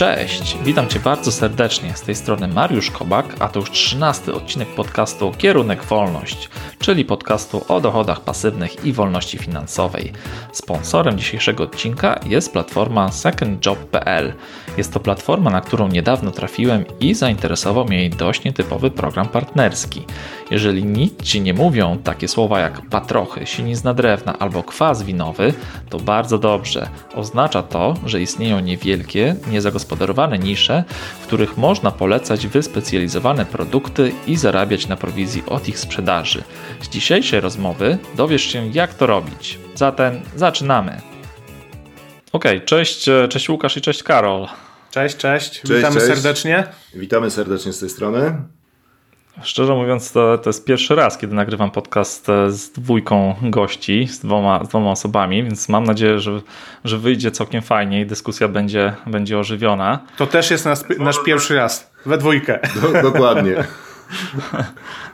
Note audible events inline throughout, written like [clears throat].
Cześć, witam Cię bardzo serdecznie. Z tej strony Mariusz Kobak, a to już 13 odcinek podcastu Kierunek Wolność, czyli podcastu o dochodach pasywnych i wolności finansowej. Sponsorem dzisiejszego odcinka jest platforma secondjob.pl. Jest to platforma, na którą niedawno trafiłem i zainteresował mnie dość nietypowy program partnerski. Jeżeli nic Ci nie mówią takie słowa jak patrochy, sinizna drewna albo kwas winowy, to bardzo dobrze. Oznacza to, że istnieją niewielkie, niezagospodarowane nisze, w których można polecać wyspecjalizowane produkty i zarabiać na prowizji od ich sprzedaży. Z dzisiejszej rozmowy dowiesz się, jak to robić. Zatem zaczynamy. Ok, cześć, cześć Łukasz i cześć Karol. Cześć, cześć. Cześć, Witamy cześć. serdecznie. Witamy serdecznie z tej strony. Szczerze mówiąc, to, to jest pierwszy raz, kiedy nagrywam podcast e, z dwójką gości, z dwoma, z dwoma osobami, więc mam nadzieję, że, że wyjdzie całkiem fajnie i dyskusja będzie, będzie ożywiona. To też jest nas, nasz pierwszy raz. We dwójkę. Do, dokładnie. [laughs]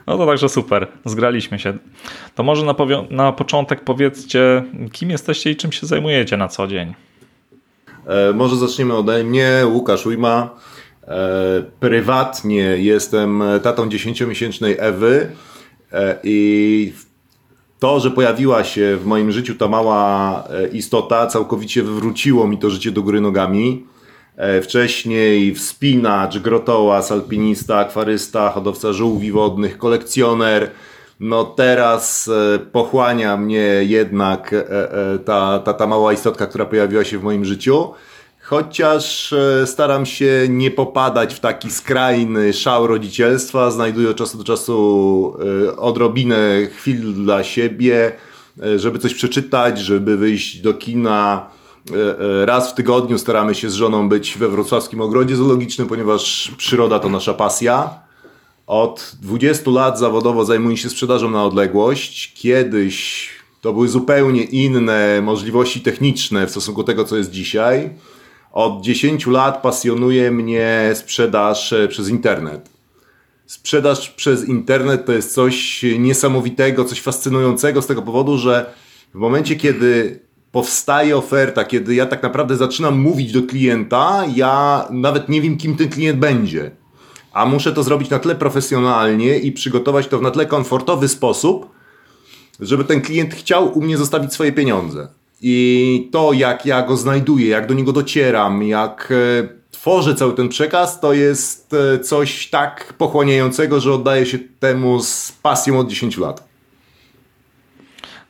No to także super, zgraliśmy się. To może na, na początek powiedzcie, kim jesteście i czym się zajmujecie na co dzień. E, może zaczniemy ode mnie, Łukasz Ujma. E, prywatnie jestem tatą 10-miesięcznej Ewy e, i to, że pojawiła się w moim życiu ta mała e, istota, całkowicie wywróciło mi to życie do góry nogami. Wcześniej wspinacz, grotołaz, alpinista, akwarysta, hodowca żółwi wodnych, kolekcjoner. No teraz pochłania mnie jednak ta, ta, ta mała istotka, która pojawiła się w moim życiu. Chociaż e, staram się nie popadać w taki skrajny szał rodzicielstwa, znajduję od czasu do czasu e, odrobinę chwil dla siebie, e, żeby coś przeczytać, żeby wyjść do kina. Raz w tygodniu staramy się z żoną być we wrocławskim ogrodzie zoologicznym, ponieważ przyroda to nasza pasja. Od 20 lat zawodowo zajmuję się sprzedażą na odległość. Kiedyś to były zupełnie inne możliwości techniczne w stosunku do tego, co jest dzisiaj. Od 10 lat pasjonuje mnie sprzedaż e, przez internet. Sprzedaż przez internet to jest coś niesamowitego, coś fascynującego z tego powodu, że w momencie, kiedy powstaje oferta, kiedy ja tak naprawdę zaczynam mówić do klienta, ja nawet nie wiem, kim ten klient będzie. A muszę to zrobić na tle profesjonalnie i przygotować to w na tle komfortowy sposób, żeby ten klient chciał u mnie zostawić swoje pieniądze. I to, jak ja go znajduję, jak do niego docieram, jak e, tworzę cały ten przekaz, to jest e, coś tak pochłaniającego, że oddaję się temu z pasją od 10 lat.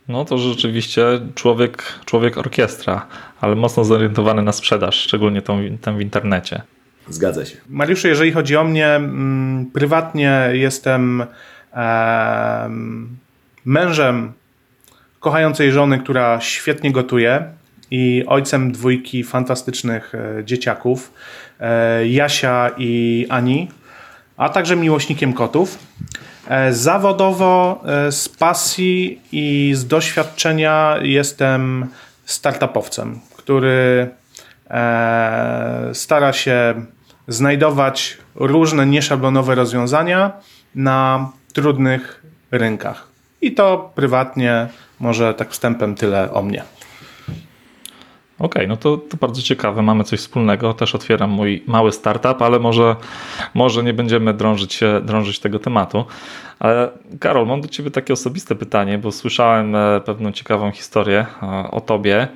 No to rzeczywiście człowiek, człowiek orkiestra, ale mocno zorientowany na sprzedaż, szczególnie tą, tą w internecie. Zgadza się. Mariuszu, jeżeli chodzi o mnie, mm, prywatnie jestem em, mężem kochającej żony, która świetnie gotuje i ojcem dwójki fantastycznych e, dzieciaków, e, Jasia i Ani, a także miłośnikiem kotów. E, Zawodowo z pasji i z doświadczenia jestem startupowcem, który stara się znajdować różne nieszablonowe rozwiązania na trudnych rynkach. I to prywatnie, może tak wstępem tyle o mnie. Okej, no to, to bardzo ciekawe, mamy coś wspólnego. Też otwieram mój mały startup, ale może, może nie będziemy drążyć drążyć tego tematu. Ale Karol, mam do Ciebie takie osobiste pytanie, bo słyszałem e, pewną ciekawą historię e, o Tobie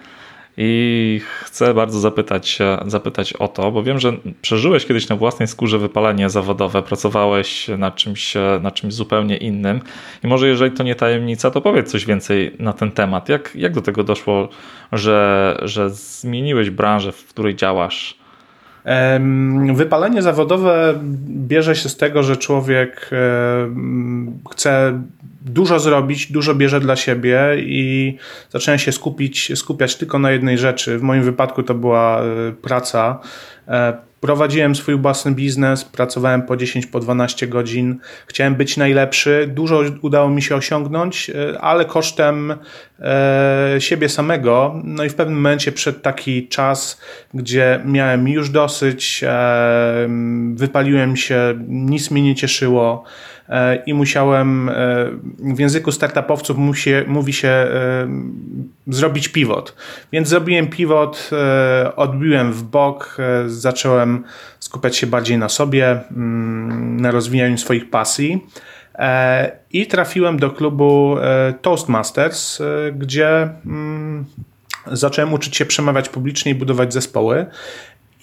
i chcę bardzo zapytać, zapytać o to, bo wiem, że przeżyłeś kiedyś na własnej skórze wypalenie zawodowe, pracowałeś nad czymś, nad czymś zupełnie innym i może jeżeli to nie tajemnica, to powiedz coś więcej na ten temat. Jak, jak do tego doszło, że, że zmieniłeś branżę, w której działasz? Wypalenie zawodowe bierze się z tego, że człowiek chce dużo zrobić, dużo bierze dla siebie i zaczyna się skupić, skupiać tylko na jednej rzeczy. W moim wypadku to była e, praca. E, Prowadziłem swój własny biznes, pracowałem po 10, po 12 godzin. Chciałem być najlepszy. Dużo udało mi się osiągnąć, e, ale kosztem siebie samego. No i w pewnym momencie przyszedł taki czas, gdzie miałem już dosyć, wypaliłem się, nic mnie nie cieszyło. I musiałem, w języku startupowców musi, mówi się zrobić pivot. Więc zrobiłem pivot, odbiłem w bok, zacząłem skupiać się bardziej na sobie, mm, na rozwijaniu swoich pasji. I trafiłem do klubu Toastmasters, gdzie mm, zacząłem uczyć się przemawiać publicznie i budować zespoły.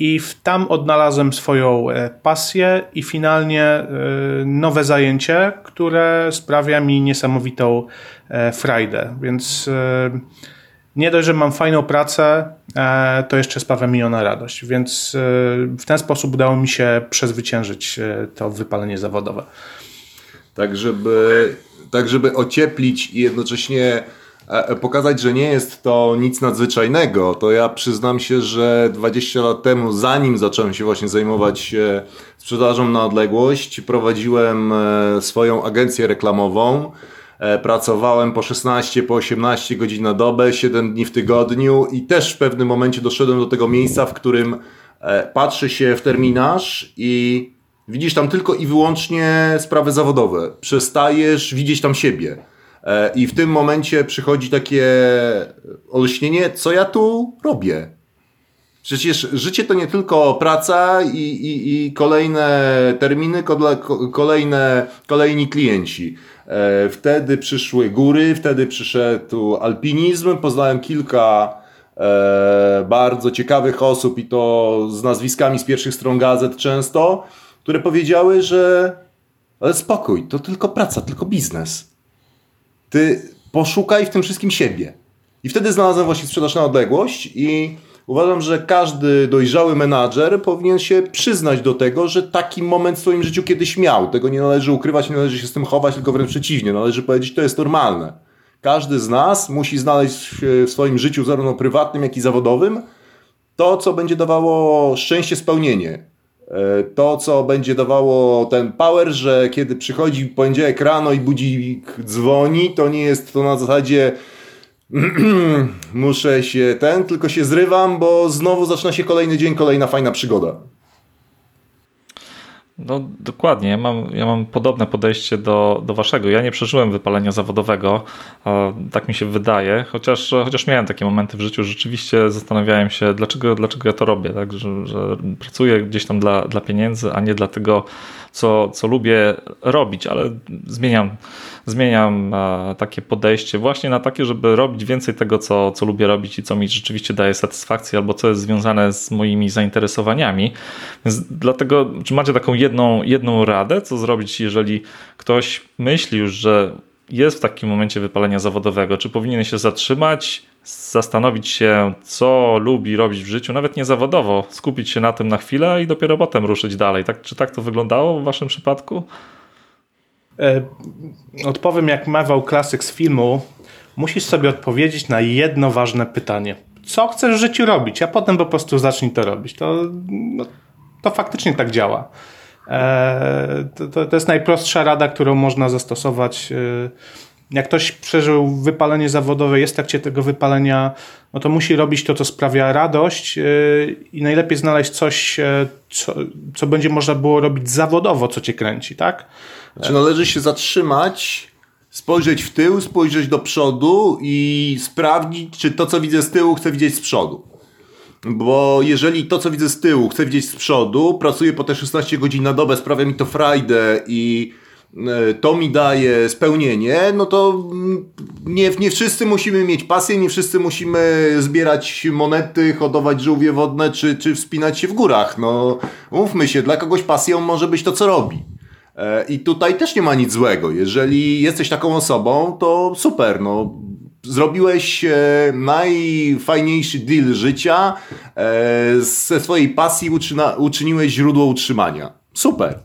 I tam odnalazłem swoją e, pasję i finalnie e, nowe zajęcie, które sprawia mi niesamowitą e, frajdę. Więc nie dość, że mam fajną pracę, to jeszcze sprawia mi ona radość. Więc w ten sposób udało mi się przezwyciężyć to wypalenie zawodowe. Tak, żeby, tak, żeby ocieplić i jednocześnie pokazać, że nie jest to nic nadzwyczajnego, to ja przyznam się, że 20 lat temu, zanim zacząłem się właśnie zajmować e, sprzedażą na odległość, prowadziłem e, swoją agencję reklamową. Pracowałem po 16, po 18 godzin na dobę, 7 dni w tygodniu i też w pewnym momencie doszedłem do tego miejsca, w którym patrzy się w terminarz i widzisz tam tylko i wyłącznie sprawy zawodowe. Przestajesz widzieć tam siebie. E, I w tym momencie przychodzi takie olśnienie, co ja tu robię? Przecież życie to nie tylko praca i, i, i kolejne terminy, kolejne, kolejni klienci. E, wtedy przyszły góry, wtedy przyszedł alpinizm. Poznałem kilka e, bardzo ciekawych osób i to z nazwiskami z pierwszych stron gazet często, które powiedziały, że ale spokój, to tylko praca, tylko biznes. Ty poszukaj w tym wszystkim siebie. I wtedy znalazłem właśnie sprzedaż na odległość i uważam, że każdy dojrzały menadżer powinien się przyznać do tego, że taki moment w swoim życiu kiedyś miał. Tego nie należy ukrywać, nie należy się z tym chować, tylko wręcz przeciwnie. Należy powiedzieć, to jest normalne. Każdy z nas musi znaleźć w swoim życiu, zarówno prywatnym, jak i zawodowym, to, co będzie dawało szczęście, spełnienie. E, to, co będzie dawało ten power, że kiedy przychodzi poniedziałek rano i budzik dzwoni, to nie jest to na zasadzie [clears throat] muszę się ten, tylko się zrywam, bo znowu zaczyna się kolejny dzień, kolejna fajna przygoda. No dokładnie, ja mam, ja mam podobne podejście do, do waszego. Ja nie przeżyłem wypalenia zawodowego, tak mi się wydaje, chociaż, chociaż miałem takie momenty w życiu, rzeczywiście zastanawiałem się, dlaczego, dlaczego ja to robię, tak? że, że pracuję gdzieś tam dla, dla pieniędzy, a nie dla tego, co, co lubię robić, ale zmieniam, zmieniam takie podejście właśnie na takie, żeby robić więcej tego, co, co lubię robić i co mi rzeczywiście daje satysfakcję, albo co jest związane z moimi zainteresowaniami. Więc dlatego, czy macie taką jedną, jedną radę, co zrobić, jeżeli ktoś myśli już, że jest w takim momencie wypalenia zawodowego, czy powinien się zatrzymać, zastanowić się, co lubi robić w życiu, nawet nie zawodowo, skupić się na tym na chwilę i dopiero potem ruszyć dalej. Tak, czy tak to wyglądało w waszym przypadku? E, odpowiem jak mawał klasyk z filmu. Musisz sobie odpowiedzieć na jedno ważne pytanie. Co chcesz w życiu robić, a potem po prostu zacznij to robić. To, no, to faktycznie tak działa. E, to, to, jest najprostsza rada, którą można zastosować. E, jak ktoś przeżył wypalenie zawodowe, jest w trakcie tego wypalenia, no to musi robić to, co sprawia radość i najlepiej znaleźć coś, co, co będzie można było robić zawodowo, co cię kręci, tak? Czy należy się zatrzymać, spojrzeć w tył, spojrzeć do przodu i sprawdzić, czy to, co widzę z tyłu, chcę widzieć z przodu. Bo jeżeli to, co widzę z tyłu, chcę widzieć z przodu, pracuję po te 16 godzin na dobę, sprawia mi to frajdę i e, to mi daje spełnienie, no to nie, nie wszyscy musimy mieć pasję, nie wszyscy musimy zbierać monety, hodować żółwie wodne czy, czy wspinać się w górach. No, mówmy się, dla kogoś pasją może być to, co robi. E, I tutaj też nie ma nic złego. Jeżeli jesteś taką osobą, to super. No, zrobiłeś e, najfajniejszy deal życia, e, ze swojej pasji uczyna, uczyniłeś źródło utrzymania. Super.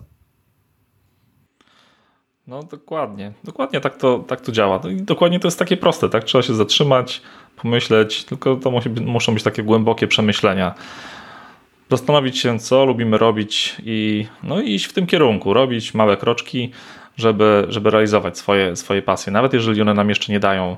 No dokładnie, dokładnie tak to, tak to działa. No I dokładnie to jest takie proste, tak? Trzeba się zatrzymać, pomyśleć, tylko to musi, muszą być takie głębokie przemyślenia zastanowić się, co lubimy robić i, no, iść w tym kierunku, robić małe kroczki, żeby, żeby realizować swoje, swoje pasje, nawet jeżeli one nam jeszcze nie dają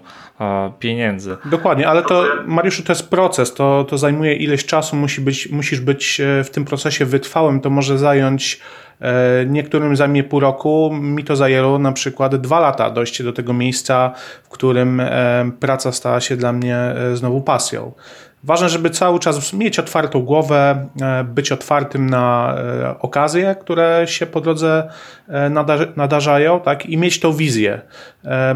pieniędzy. Dokładnie, ale to Mariuszu to jest proces, to, to zajmuje ileś czasu, musi być, musisz być e, w tym procesie wytrwałym, to może zająć e, Niektórym zajmie pół roku, mi to zajęło na przykład dwa lata dojście do tego miejsca, w którym e, praca stała się dla mnie znowu pasją. Ważne, żeby cały czas mieć otwartą głowę, e, być otwartym na e, okazje, które się po drodze e, nadarzają, tak? i mieć tą wizję,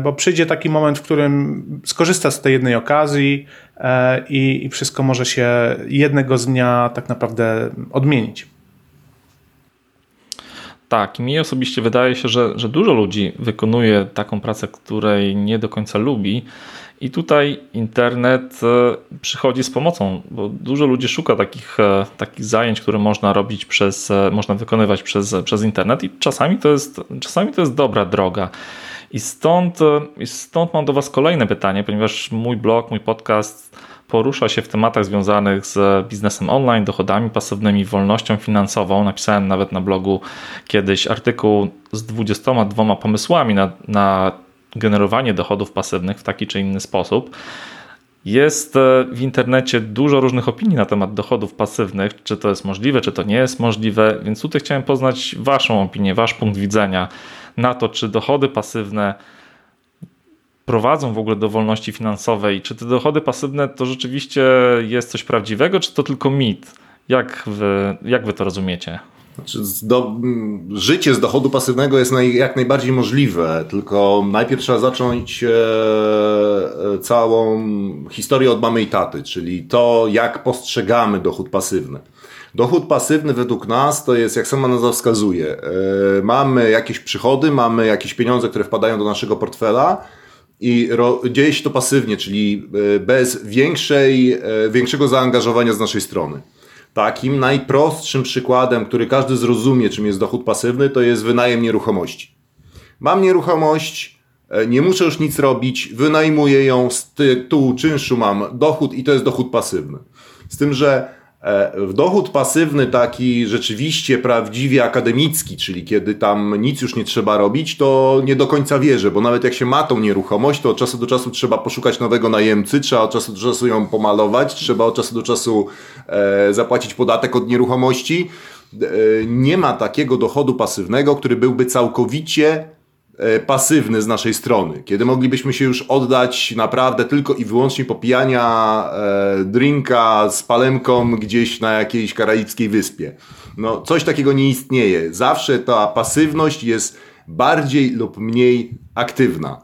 bo przyjdzie taki moment, w którym skorzystasz z tej jednej okazji i, i wszystko może się jednego z dnia tak naprawdę odmienić. Tak, mi osobiście wydaje się, że, że dużo ludzi wykonuje taką pracę, której nie do końca lubi i tutaj internet e, przychodzi z pomocą, bo dużo ludzi szuka takich, e, takich zajęć, które można robić przez, e, można wykonywać przez, przez internet i czasami to, jest, czasami to jest dobra droga. I stąd, stąd mam do Was kolejne pytanie, ponieważ mój blog, mój podcast porusza się w tematach związanych z biznesem online, dochodami pasywnymi, wolnością finansową. Napisałem nawet na blogu kiedyś artykuł z 22 pomysłami na, na generowanie dochodów pasywnych w taki czy inny sposób. Jest e, w internecie dużo różnych opinii na temat dochodów pasywnych, czy to jest możliwe, czy to nie jest możliwe, więc tutaj chciałem poznać Waszą opinię, Wasz punkt widzenia na to, czy dochody pasywne prowadzą w ogóle do wolności finansowej. Czy te dochody pasywne to rzeczywiście jest coś prawdziwego, czy to tylko mit? Jak wy, jak wy to rozumiecie? Znaczy, do, życie z dochodu pasywnego jest naj, jak najbardziej możliwe, tylko najpierw trzeba zacząć e, e, całą historię od mamy i taty, czyli to, jak postrzegamy dochód pasywny. Dochód pasywny według nas to jest, jak sama nazwa wskazuje, e, mamy jakieś przychody, mamy jakieś pieniądze, które wpadają do naszego portfela i dzieje się to pasywnie, czyli e, bez większej, e, większego zaangażowania z naszej strony. Takim najprostszym przykładem, który każdy zrozumie, czym jest dochód pasywny, to jest wynajem nieruchomości. Mam nieruchomość, e, nie muszę już nic robić, wynajmuję ją z tytułu czynszu, mam dochód i to jest dochód pasywny. Z tym, że dochód pasywny, taki rzeczywiście prawdziwie akademicki, czyli kiedy tam nic już nie trzeba robić, to nie do końca wierzę, bo nawet jak się ma tą nieruchomość, to od czasu do czasu trzeba poszukać nowego najemcy, trzeba od czasu do czasu ją pomalować, trzeba od czasu do czasu e, zapłacić podatek od nieruchomości. E, nie ma takiego dochodu pasywnego, który byłby całkowicie E, pasywny z naszej strony, kiedy moglibyśmy się już oddać naprawdę tylko i wyłącznie popijania e, drinka z palemką gdzieś na jakiejś karaibskiej wyspie. No, coś takiego nie istnieje. Zawsze ta pasywność jest bardziej lub mniej aktywna.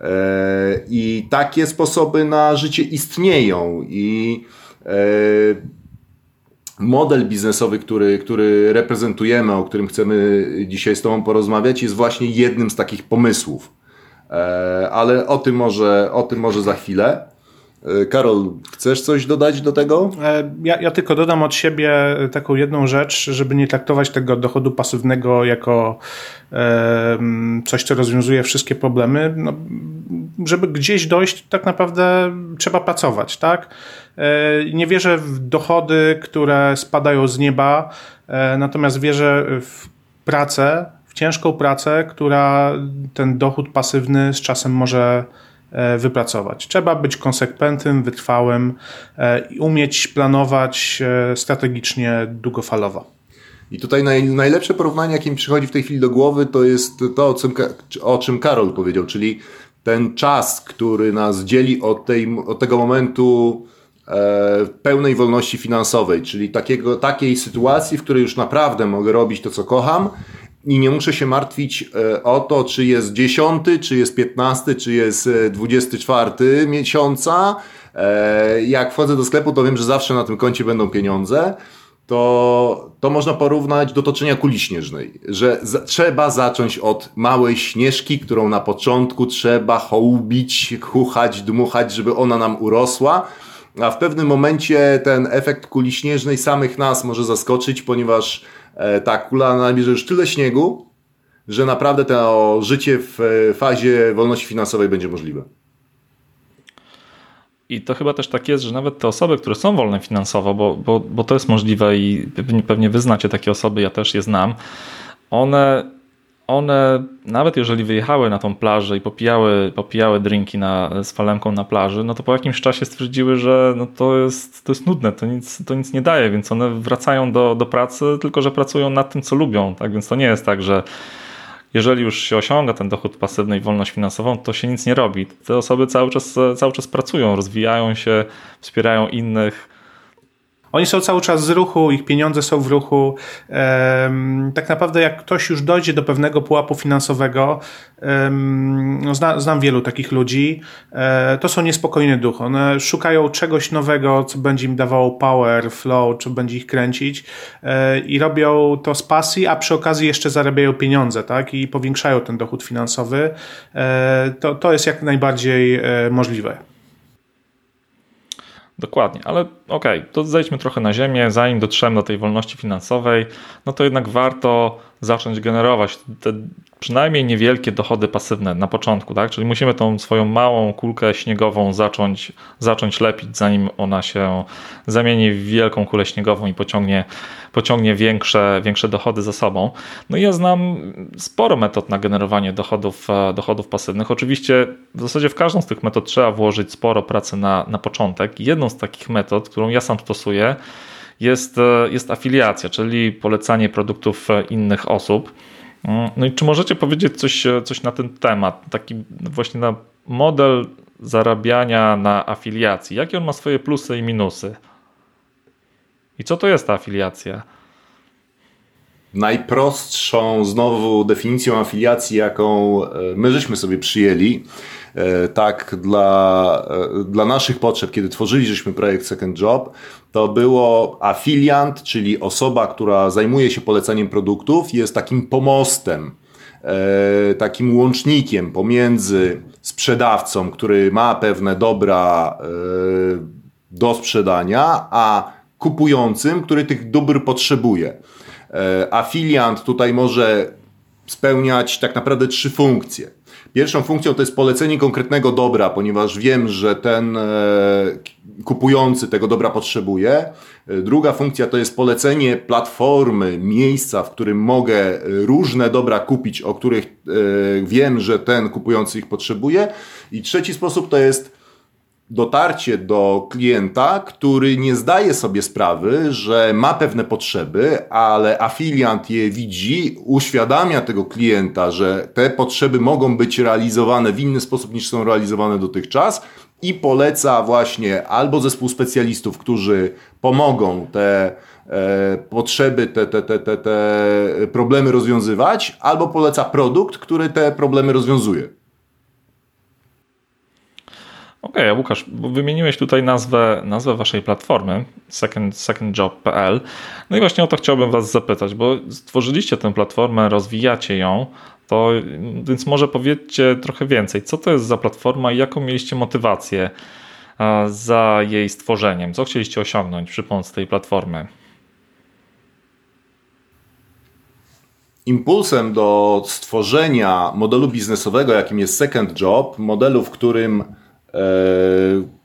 E, I takie sposoby na życie istnieją i model biznesowy, który, który reprezentujemy, o którym chcemy dzisiaj z Tobą porozmawiać, jest właśnie jednym z takich pomysłów. E, ale o tym może, o tym może za chwilę. E, Karol, chcesz coś dodać do tego? E, ja, ja, tylko dodam od siebie taką jedną rzecz, żeby nie traktować tego dochodu pasywnego jako e, coś, co rozwiązuje wszystkie problemy. No, żeby gdzieś dojść, tak naprawdę trzeba pracować, tak? E, nie wierzę w dochody, które spadają z nieba, e, natomiast wierzę w pracę, w ciężką pracę, która ten dochód pasywny z czasem może e, wypracować. Trzeba być konsekwentnym, wytrwałym i umieć planować strategicznie długofalowo. I tutaj naj, najlepsze porównanie, jakie mi przychodzi w tej chwili do głowy, to jest to, o czym, o czym Karol powiedział, czyli ten czas, który nas dzieli od, tej, od tego momentu e, pełnej wolności finansowej, czyli takiego, takiej sytuacji, w której już naprawdę mogę robić to, co kocham i nie muszę się martwić e, o to, czy jest 10, czy jest 15, czy jest 24 e, miesiąca. E, jak wchodzę do sklepu, to wiem, że zawsze na tym koncie będą pieniądze to, to można porównać do toczenia kuli śnieżnej, że trzeba zacząć od małej śnieżki, którą na początku trzeba hołubić, chuchać, dmuchać, żeby ona nam urosła, a w pewnym momencie ten efekt kuli śnieżnej samych nas może zaskoczyć, ponieważ e, ta kula nabierze już tyle śniegu, że naprawdę to życie w e, fazie wolności finansowej będzie możliwe. I to chyba też tak jest, że nawet te osoby, które są wolne finansowo, bo, bo, bo to jest możliwe i pewnie, wy znacie takie osoby, ja też je znam, one one, nawet jeżeli wyjechały na tą plażę i popijały, popijały drinki na, z falemką na plaży, no to po jakimś czasie stwierdziły, że no to, jest, to jest nudne, to nic, to nic nie daje, więc one wracają do, do pracy, tylko że pracują nad tym, co lubią. Tak więc to nie jest tak, że jeżeli już się osiąga ten dochód pasywny i wolność finansową, to się nic nie robi. Te osoby cały czas, cały czas pracują, rozwijają się, wspierają innych oni są cały czas z ruchu, ich pieniądze są w ruchu. Tak naprawdę, jak ktoś już dojdzie do pewnego pułapu finansowego, no zna, znam wielu takich ludzi, e, to są niespokojne duchy. One szukają czegoś nowego, co będzie im dawało power, flow, czy będzie ich kręcić e, i robią to z pasji, a przy okazji jeszcze zarabiają pieniądze, tak? I powiększają ten dochód finansowy. E, to, to jest jak najbardziej możliwe. Dokładnie, ale okej, okay, to zejdźmy trochę na ziemię, zanim dotrzemy do tej wolności finansowej, no to jednak warto zacząć generować te przynajmniej niewielkie dochody pasywne na początku, tak? Czyli musimy tą swoją małą kulkę śniegową zacząć, zacząć lepić, zanim ona się zamieni w wielką kulę śniegową i pociągnie, pociągnie większe, większe dochody za sobą. No i ja znam sporo metod na generowanie dochodów, e, dochodów pasywnych. Oczywiście w zasadzie w każdą z tych metod trzeba włożyć sporo pracy na, na początek. Jedną z takich metod, którą ja sam stosuję, jest, e, jest afiliacja, czyli polecanie produktów e, innych osób. Mm, no i czy możecie powiedzieć coś, e, coś na ten temat? Taki właśnie na model zarabiania na afiliacji. Jakie on ma swoje plusy i minusy? I co to jest ta afiliacja? Najprostszą znowu definicją afiliacji, jaką my żeśmy sobie przyjęli, E, tak dla, e, dla naszych potrzeb, kiedy tworzyliśmy projekt Second Job, to było afiliant, czyli osoba, która zajmuje się polecaniem produktów, jest takim pomostem, e, takim łącznikiem pomiędzy sprzedawcą, który ma pewne dobra do sprzedania, a kupującym, który tych dóbr potrzebuje. Afiliant tutaj może spełniać tak naprawdę trzy funkcje. Pierwszą funkcją to jest polecenie konkretnego dobra, ponieważ wiem, że ten e, kupujący tego dobra potrzebuje. E, druga funkcja to jest polecenie platformy, miejsca, w którym mogę różne dobra kupić, o których e, wiem, że ten kupujący ich potrzebuje. I trzeci sposób to jest dotarcie do klienta, który nie zdaje sobie sprawy, że ma pewne potrzeby, ale afiliant je widzi, uświadamia tego klienta, że te potrzeby mogą być realizowane w inny sposób niż są realizowane dotychczas i poleca właśnie albo zespół specjalistów, którzy pomogą te e, potrzeby, te, te, te, te, te problemy rozwiązywać, albo poleca produkt, który te problemy rozwiązuje. Okej, okay, Łukasz, wymieniłeś tutaj nazwę, nazwę waszej platformy second, secondjob.pl. No i właśnie o to chciałbym was zapytać, bo stworzyliście tę platformę, rozwijacie ją, to więc może powiedzcie trochę więcej. Co to jest za platforma i jaką mieliście motywację za jej stworzeniem? Co chcieliście osiągnąć przy pomocy tej platformy? Impulsem do stworzenia modelu biznesowego, jakim jest Second Job, modelu, w którym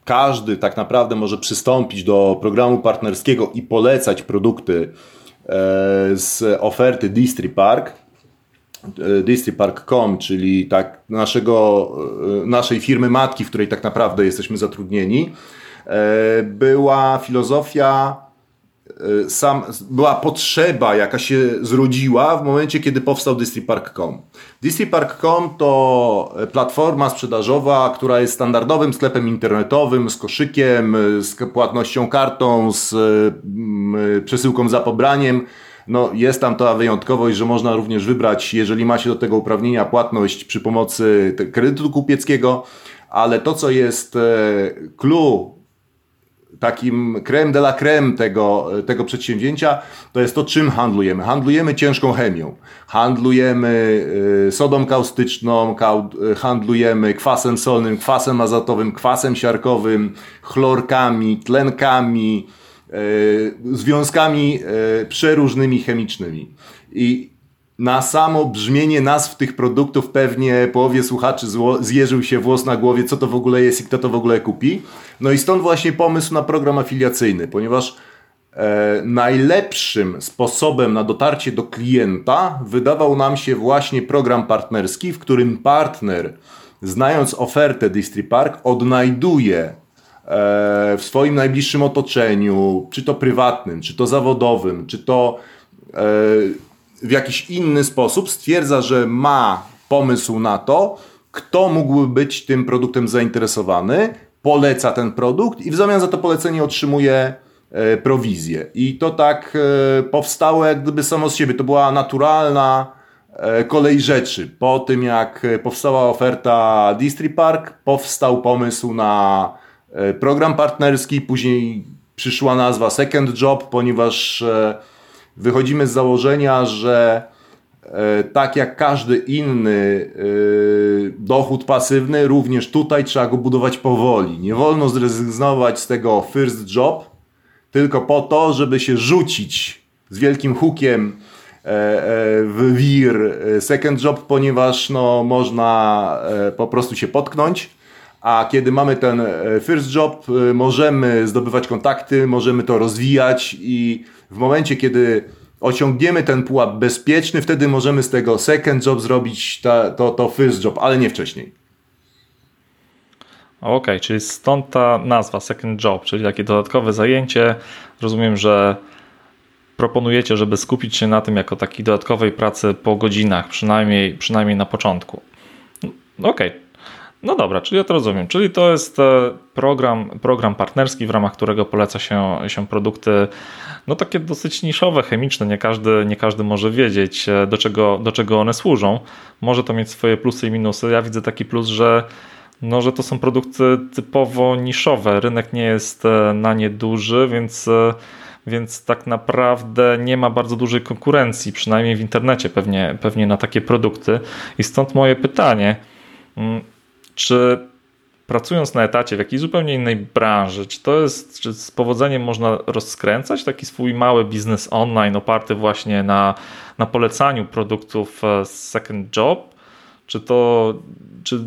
każdy tak naprawdę może przystąpić do programu partnerskiego i polecać produkty e, z oferty DistriPark. E, DistriPark.com, czyli tak naszego, naszej firmy matki, w której tak naprawdę jesteśmy zatrudnieni, była filozofia sam, była potrzeba, jaka się zrodziła w momencie, kiedy powstał DistriPark.com. DistriPark.com to platforma sprzedażowa, która jest standardowym sklepem internetowym z koszykiem, z płatnością kartą, z mm, przesyłką za pobraniem. No, jest tam ta wyjątkowość, że można również wybrać, jeżeli ma się do tego uprawnienia, płatność przy pomocy kredytu kupieckiego, ale to, co jest e, clue takim creme de la creme tego, tego przedsięwzięcia, to jest to, czym handlujemy. Handlujemy ciężką chemią. Handlujemy y, sodą kaustyczną, handlujemy kwasem solnym, kwasem azotowym, kwasem siarkowym, chlorkami, tlenkami, y, związkami y, przeróżnymi chemicznymi. I na samo brzmienie nazw tych produktów pewnie połowie słuchaczy zjeżył się włos na głowie, co to w ogóle jest i kto to w ogóle kupi. No i stąd właśnie pomysł na program afiliacyjny, ponieważ e, najlepszym sposobem na dotarcie do klienta wydawał nam się właśnie program partnerski, w którym partner, znając ofertę Distripark, odnajduje e, w swoim najbliższym otoczeniu, czy to prywatnym, czy to zawodowym, czy to e, w jakiś inny sposób, stwierdza, że ma pomysł na to, kto mógłby być tym produktem zainteresowany, poleca ten produkt i w zamian za to polecenie otrzymuje e, prowizję. I to tak e, powstało jak gdyby samo z siebie. To była naturalna e, kolej rzeczy. Po tym jak powstała oferta Distripark, powstał pomysł na program partnerski, później przyszła nazwa Second Job, ponieważ wychodzimy z założenia, że E, tak jak każdy inny e, dochód pasywny, również tutaj trzeba go budować powoli. Nie wolno zrezygnować z tego first job tylko po to, żeby się rzucić z wielkim hukiem e, w wir second job, ponieważ no, można po prostu się potknąć. A kiedy mamy ten first job, możemy zdobywać kontakty, możemy to rozwijać i w momencie, kiedy osiągniemy ten pułap bezpieczny, wtedy możemy z tego second job zrobić ta, to, to first job, ale nie wcześniej. Okej, okay, czyli stąd ta nazwa second job, czyli takie dodatkowe zajęcie. Rozumiem, że proponujecie, żeby skupić się na tym jako takiej dodatkowej pracy po godzinach, przynajmniej, przynajmniej na początku. Okej, okay. No dobra, czyli ja to rozumiem. Czyli to jest e, program, program partnerski, w ramach którego poleca się, się produkty no takie dosyć niszowe, chemiczne. Nie każdy, nie każdy może wiedzieć, e, do czego, do czego one służą. Może to mieć swoje plusy i minusy. Ja widzę taki plus, że no, że to są produkty typowo niszowe. Rynek nie jest e, na nie duży, więc, więc tak naprawdę nie ma bardzo dużej konkurencji, przynajmniej w internecie pewnie, pewnie na takie produkty. I stąd moje pytanie mm, czy pracując na etacie w jakiejś zupełnie innej branży, czy to jest, czy z powodzeniem można rozskręcać taki swój mały biznes online oparty właśnie na, na polecaniu produktów e, second job? Czy to, czy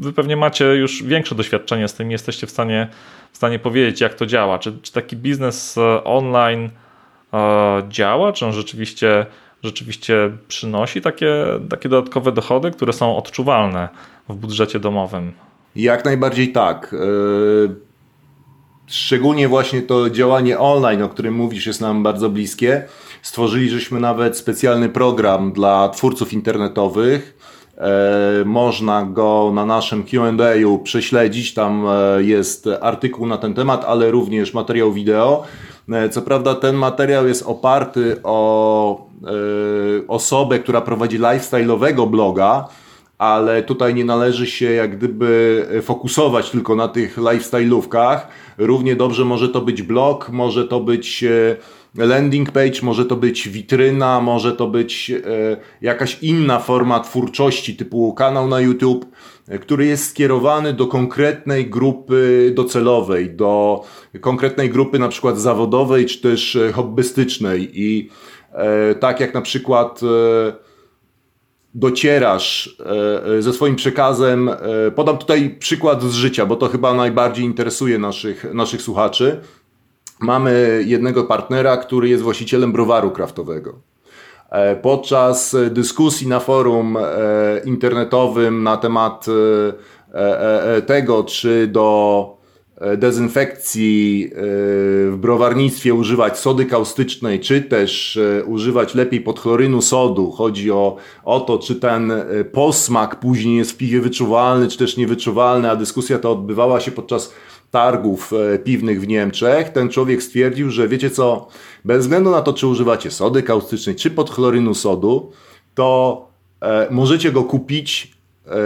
wy pewnie macie już większe doświadczenie z tym, jesteście w stanie, w stanie powiedzieć, jak to działa? Czy, czy taki biznes e, online e, działa? Czy on rzeczywiście, rzeczywiście przynosi takie, takie dodatkowe dochody, które są odczuwalne w budżecie domowym. Jak najbardziej tak. E, szczególnie właśnie to działanie online, o którym mówisz, jest nam bardzo bliskie. Stworzyli żeśmy nawet specjalny program dla twórców internetowych. E, można go na naszym QA prześledzić. Tam e, jest artykuł na ten temat, ale również materiał wideo. Co prawda, ten materiał jest oparty o osobę, która prowadzi lifestyle'owego bloga ale tutaj nie należy się jak gdyby fokusować tylko na tych lifestyle'ówkach. Równie dobrze może to być blog, może to być e, landing page, może to być witryna, może to być e, jakaś inna forma twórczości typu kanał na YouTube, e, który jest skierowany do konkretnej grupy docelowej, do konkretnej grupy na przykład zawodowej czy też hobbystycznej i tak jak na przykład docierasz e, e, ze swoim przekazem. E, podam tutaj przykład z życia, bo to chyba najbardziej interesuje naszych, naszych słuchaczy. Mamy jednego partnera, który jest właścicielem browaru kraftowego. Podczas dyskusji na forum internetowym na temat tego, czy do dezynfekcji e, w browarnictwie używać sody kaustycznej, czy też e, używać lepiej podchlorynu sodu. Chodzi o, o to, czy ten posmak później jest w piwie wyczuwalny, czy też niewyczuwalny, a dyskusja ta odbywała się podczas targów piwnych w Niemczech. Ten człowiek stwierdził, że wiecie co, bez względu na to, czy używacie sody kaustycznej, czy podchlorynu sodu, to możecie go kupić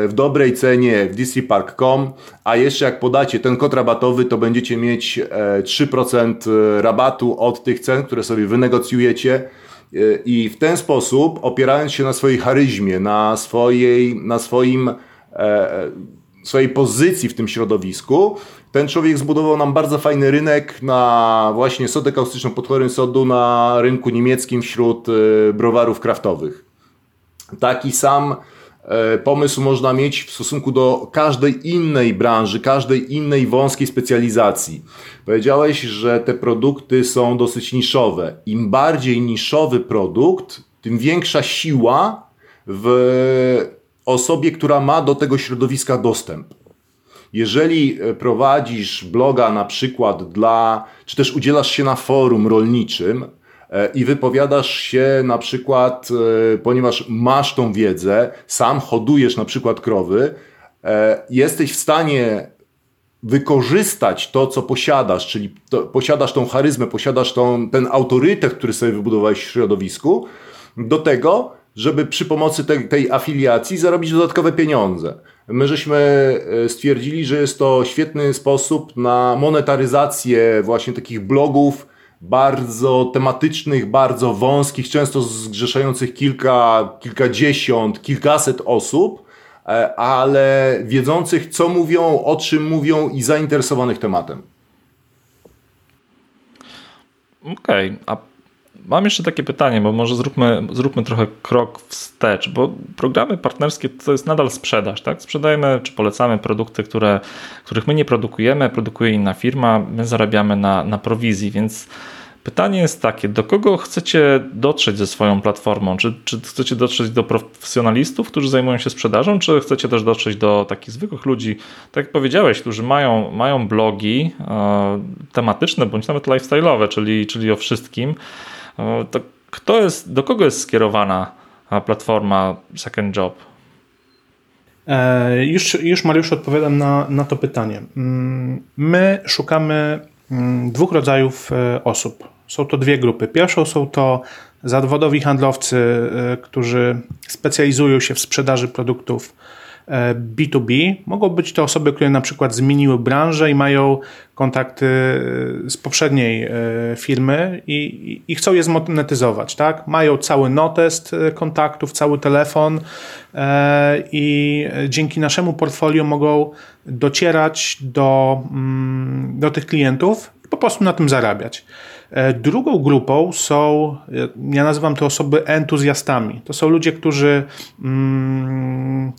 w dobrej cenie w dcpark.com, a jeszcze jak podacie ten kod rabatowy, to będziecie mieć 3% e, rabatu od tych cen, które sobie wynegocjujecie e, i w ten sposób, opierając się na swojej charyzmie, na, swojej, na swoim, e, swojej pozycji w tym środowisku, ten człowiek zbudował nam bardzo fajny rynek na właśnie sodę kaustyczną pod chorym sodu na rynku niemieckim wśród browarów kraftowych. Taki sam e, pomysł można mieć w stosunku do każdej innej branży, każdej innej wąskiej specjalizacji. Powiedziałeś, że te produkty są dosyć niszowe. Im bardziej niszowy produkt, tym większa siła w osobie, która ma do tego środowiska dostęp. Jeżeli e, prowadzisz bloga na przykład dla, czy też udzielasz się na forum rolniczym e, i wypowiadasz się na przykład, e, ponieważ masz tą wiedzę, sam hodujesz na przykład krowy, jesteś w stanie wykorzystać to, co posiadasz, czyli to, posiadasz tą charyzmę, posiadasz tą, ten autorytet, który sobie wybudowałeś w środowisku, do tego, żeby przy pomocy tej, tej afiliacji zarobić dodatkowe pieniądze. My żeśmy e, stwierdzili, że jest to świetny sposób na monetaryzację właśnie takich blogów bardzo tematycznych, bardzo wąskich, często zgrzeszających kilka, kilkadziesiąt, kilkaset osób, e, ale wiedzących, co mówią, o czym mówią i zainteresowanych tematem. Okej, okay. a Mam jeszcze takie pytanie, bo może zróbmy, zróbmy trochę krok wstecz, bo programy partnerskie to jest nadal sprzedaż, tak? Sprzedajemy czy polecamy produkty, które, których my nie produkujemy, produkuje inna firma, my zarabiamy na, na prowizji, więc pytanie jest takie, do kogo chcecie dotrzeć ze swoją platformą? Czy, czy chcecie dotrzeć do profesjonalistów, którzy zajmują się sprzedażą, czy chcecie też dotrzeć do takich zwykłych ludzi, tak jak powiedziałeś, którzy mają, mają blogi e, tematyczne bądź nawet lifestyle'owe, czyli, czyli o wszystkim, to kto jest, do kogo jest skierowana platforma Second Job? E, już, już Mariusz odpowiadam na, na to pytanie. Mm, my szukamy mm, dwóch rodzajów e, osób. Są to dwie grupy. Pierwszą są to zawodowi handlowcy, e, którzy specjalizują się w sprzedaży produktów B2B. Mogą być to osoby, które na przykład zmieniły branżę i mają kontakty e, z poprzedniej e, firmy i, i chcą je zmonetyzować. Tak? Mają cały notest e, kontaktów, cały telefon i dzięki naszemu portfolio mogą docierać do, mm, do tych klientów i po prostu na tym zarabiać. Drugą grupą są, ja nazywam to osoby entuzjastami. To są ludzie, którzy. Mm,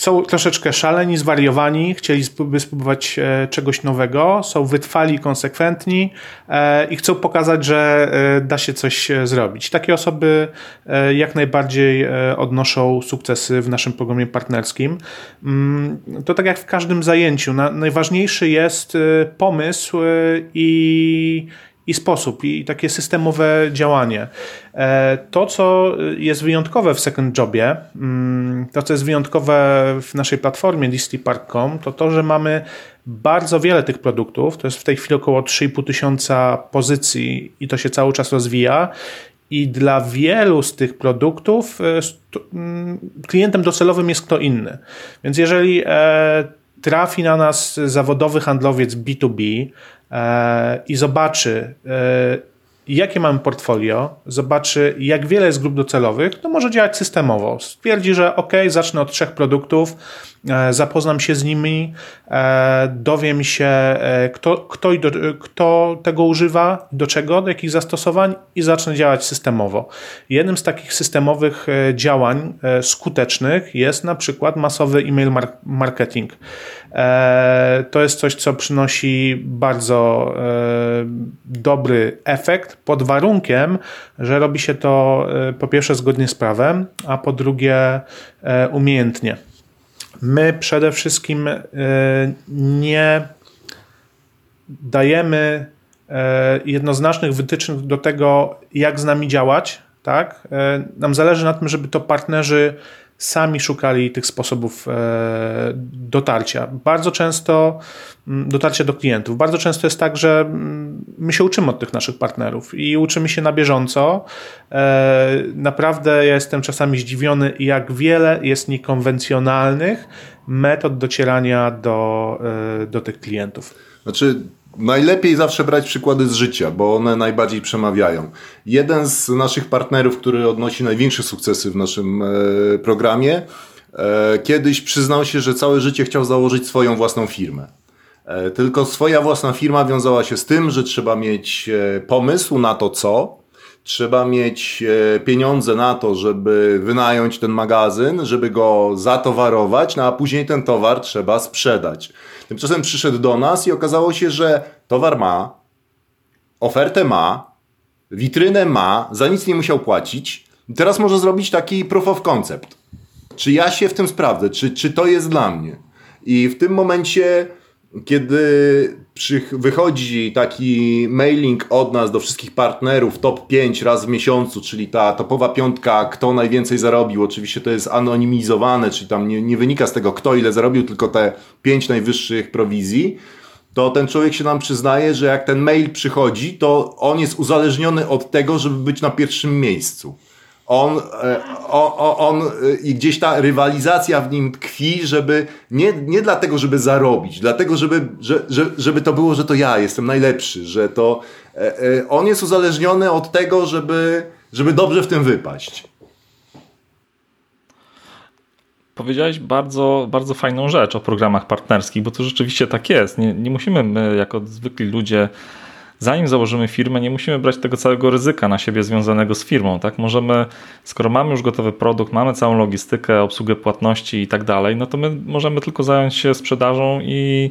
są troszeczkę szaleni, zwariowani, chcieliby spróbować e, czegoś nowego, są wytrwali, konsekwentni e, i chcą pokazać, że e, da się coś zrobić. Takie osoby jak najbardziej odnoszą sukcesy w naszym programie partnerskim. Mm, to tak jak w każdym zajęciu, najważniejszy jest pomysł i i sposób, i takie systemowe działanie. E, to, co jest wyjątkowe w Second Jobie, mm, to, co jest wyjątkowe w naszej platformie DisneyPark.com, to to, że mamy bardzo wiele tych produktów. To jest w tej chwili około 3,5 tysiąca pozycji i to się cały czas rozwija. I dla wielu z tych produktów e, mm, klientem docelowym jest kto inny. Więc jeżeli e, trafi na nas zawodowy handlowiec B2B, E, i zobaczy, e, jakie mamy portfolio, zobaczy, jak wiele jest grup docelowych, to może działać systemowo. Stwierdzi, że ok, zacznę od trzech produktów, e, zapoznam się z nimi, dowiem się, kto, kto, do, kto tego używa, do czego, do jakich zastosowań i zacznę działać systemowo. Jednym z takich systemowych działań skutecznych jest na przykład masowy e-mail marketing. E, to jest coś, co przynosi bardzo e, dobry efekt pod warunkiem, że robi się to e, po pierwsze zgodnie z prawem, a po drugie umiejętnie. My przede wszystkim nie dajemy jednoznacznych wytycznych do tego, jak z nami działać. Tak? Nam zależy na tym, żeby to partnerzy sami szukali tych sposobów e, dotarcia. Bardzo często mm, dotarcia do klientów. Bardzo często jest tak, że mm, my się uczymy od tych naszych partnerów i uczymy się na bieżąco. E, naprawdę ja jestem czasami zdziwiony, jak wiele jest niekonwencjonalnych metod docierania do, e, do tych klientów. Znaczy, Najlepiej zawsze brać przykłady z życia, bo one najbardziej przemawiają. Jeden z naszych partnerów, który odnosi największe sukcesy w naszym e, programie, e, kiedyś przyznał się, że całe życie chciał założyć swoją własną firmę. E, tylko swoja własna firma wiązała się z tym, że trzeba mieć pomysł na to, co, trzeba mieć pieniądze na to, żeby wynająć ten magazyn, żeby go zatowarować, no a później ten towar trzeba sprzedać. Tymczasem przyszedł do nas i okazało się, że towar ma, ofertę ma, witrynę ma, za nic nie musiał płacić. Teraz może zrobić taki proof of concept. Czy ja się w tym sprawdzę? Czy, czy to jest dla mnie? I w tym momencie, kiedy wychodzi taki mailing od nas do wszystkich partnerów top 5 raz w miesiącu, czyli ta topowa piątka, kto najwięcej zarobił. Oczywiście to jest anonimizowane, czyli tam nie, nie wynika z tego, kto ile zarobił, tylko te 5 najwyższich prowizji. To ten człowiek się nam przyznaje, że jak ten mail przychodzi, to on jest uzależniony od tego, żeby być na pierwszym miejscu on, e, on, on, e, i gdzieś ta rywalizacja w nim tkwi, żeby nie, nie dlatego, żeby zarobić, dlatego, żeby, że, żeby to było, że to ja jestem najlepszy, że to e, on jest uzależniony od tego, żeby, żeby dobrze w tym wypaść. Powiedziałeś bardzo, bardzo fajną rzecz o programach partnerskich, bo to rzeczywiście tak jest. Nie, nie musimy my, jako zwykli ludzie, zanim założymy firmę, nie musimy brać tego całego ryzyka na siebie związanego z firmą. Tak? Możemy, skoro mamy już gotowy produkt, mamy całą logistykę, obsługę płatności i tak dalej, no to my możemy tylko zająć się sprzedażą i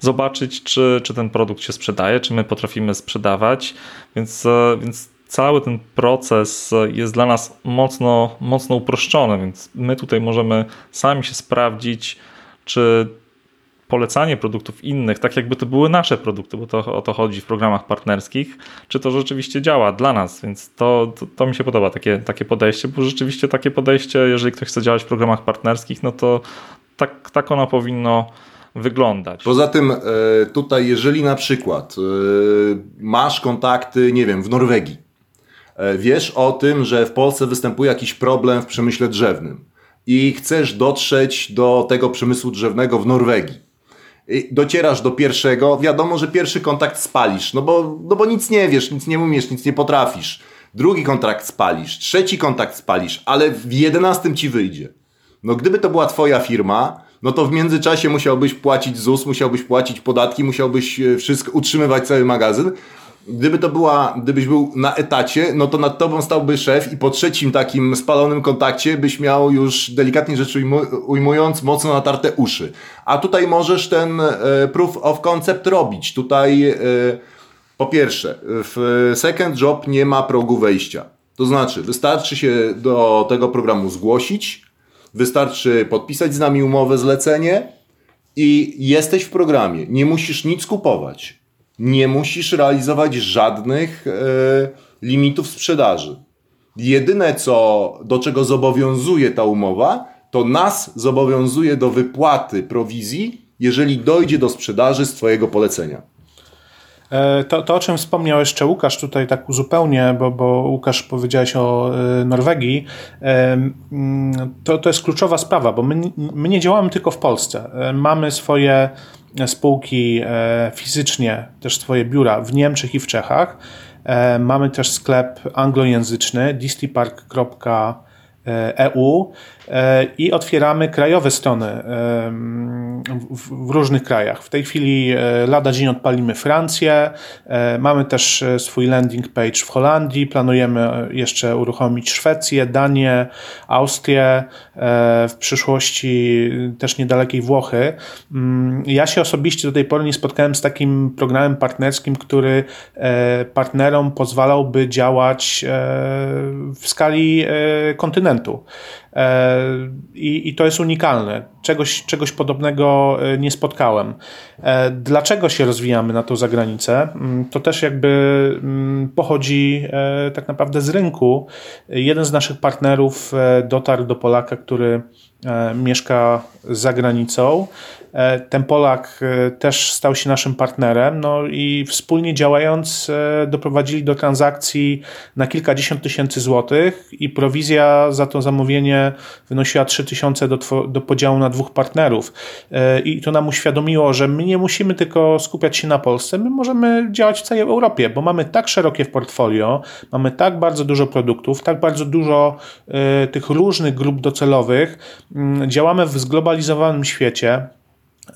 zobaczyć, czy, czy ten produkt się sprzedaje, czy my potrafimy sprzedawać. Więc, e, więc cały ten proces jest dla nas mocno, mocno uproszczony, więc my tutaj możemy sami się sprawdzić, czy polecanie produktów innych, tak jakby to były nasze produkty, bo to o to chodzi w programach partnerskich, czy to rzeczywiście działa dla nas, więc to, to, to, mi się podoba, takie, takie podejście, bo rzeczywiście takie podejście, jeżeli ktoś chce działać w programach partnerskich, no to tak, tak ono powinno wyglądać. Poza tym e, tutaj, jeżeli na przykład e, masz kontakty, nie wiem, w Norwegii, e, wiesz o tym, że w Polsce występuje jakiś problem w przemyśle drzewnym i chcesz dotrzeć do tego przemysłu drzewnego w Norwegii, docierasz do pierwszego, wiadomo, że pierwszy kontakt spalisz, no bo, no bo nic nie wiesz, nic nie umiesz, nic nie potrafisz. Drugi kontrakt spalisz, trzeci kontakt spalisz, ale w jedenastym ci wyjdzie. No gdyby to była twoja firma, no to w międzyczasie musiałbyś płacić ZUS, musiałbyś płacić podatki, musiałbyś e, wszystko utrzymywać cały magazyn, Gdyby to była, gdybyś był na etacie, no to nad tobą stałby szef i po trzecim takim spalonym kontakcie byś miał już delikatnie rzecz ujmując mocno natarte uszy. A tutaj możesz ten e, proof of concept robić. Tutaj e, po pierwsze, w second job nie ma progu wejścia. To znaczy, wystarczy się do tego programu zgłosić, wystarczy podpisać z nami umowę zlecenie i jesteś w programie. Nie musisz nic kupować nie musisz realizować żadnych e, limitów sprzedaży. Jedyne, co, do czego zobowiązuje ta umowa, to nas zobowiązuje do wypłaty prowizji, jeżeli dojdzie do sprzedaży z Twojego polecenia. E, to, to, o czym wspomniał jeszcze Łukasz, tutaj tak uzupełnię, bo, bo Łukasz powiedziałeś o e, Norwegii, to, to jest kluczowa sprawa, bo my, my nie działamy tylko w Polsce. Mamy swoje spółki e, fizycznie, też swoje biura w Niemczech i w Czechach. E, mamy też sklep anglojęzyczny distypark.eu E, i otwieramy krajowe strony w różnych krajach. W tej chwili e, lada dzień odpalimy Francję, e, mamy też swój landing page w Holandii, planujemy jeszcze uruchomić Szwecję, Danię, Austrię, w przyszłości też niedalekiej Włochy. Mm, ja się osobiście do tej pory nie spotkałem z takim programem partnerskim, który partnerom pozwalałby działać w skali kontynentu. I, I, to jest unikalne. Czegoś, czegoś podobnego e, nie spotkałem. E, dlaczego się rozwijamy na tą zagranicę? Mm, to też jakby mm, pochodzi e, tak naprawdę z rynku. Jeden z naszych partnerów dotarł do Polaka, który mieszka za granicą E, ten Polak e, też stał się naszym partnerem, no i wspólnie działając e, doprowadzili do transakcji na kilkadziesiąt tysięcy złotych i prowizja za to zamówienie wynosiła 3 tysiące do, do podziału na dwóch partnerów. I to nam uświadomiło, że my nie musimy tylko skupiać się na Polsce, my możemy działać w całej Europie, bo mamy tak szerokie w portfolio, mamy tak bardzo dużo produktów, tak bardzo dużo tych różnych grup docelowych, działamy w zglobalizowanym świecie.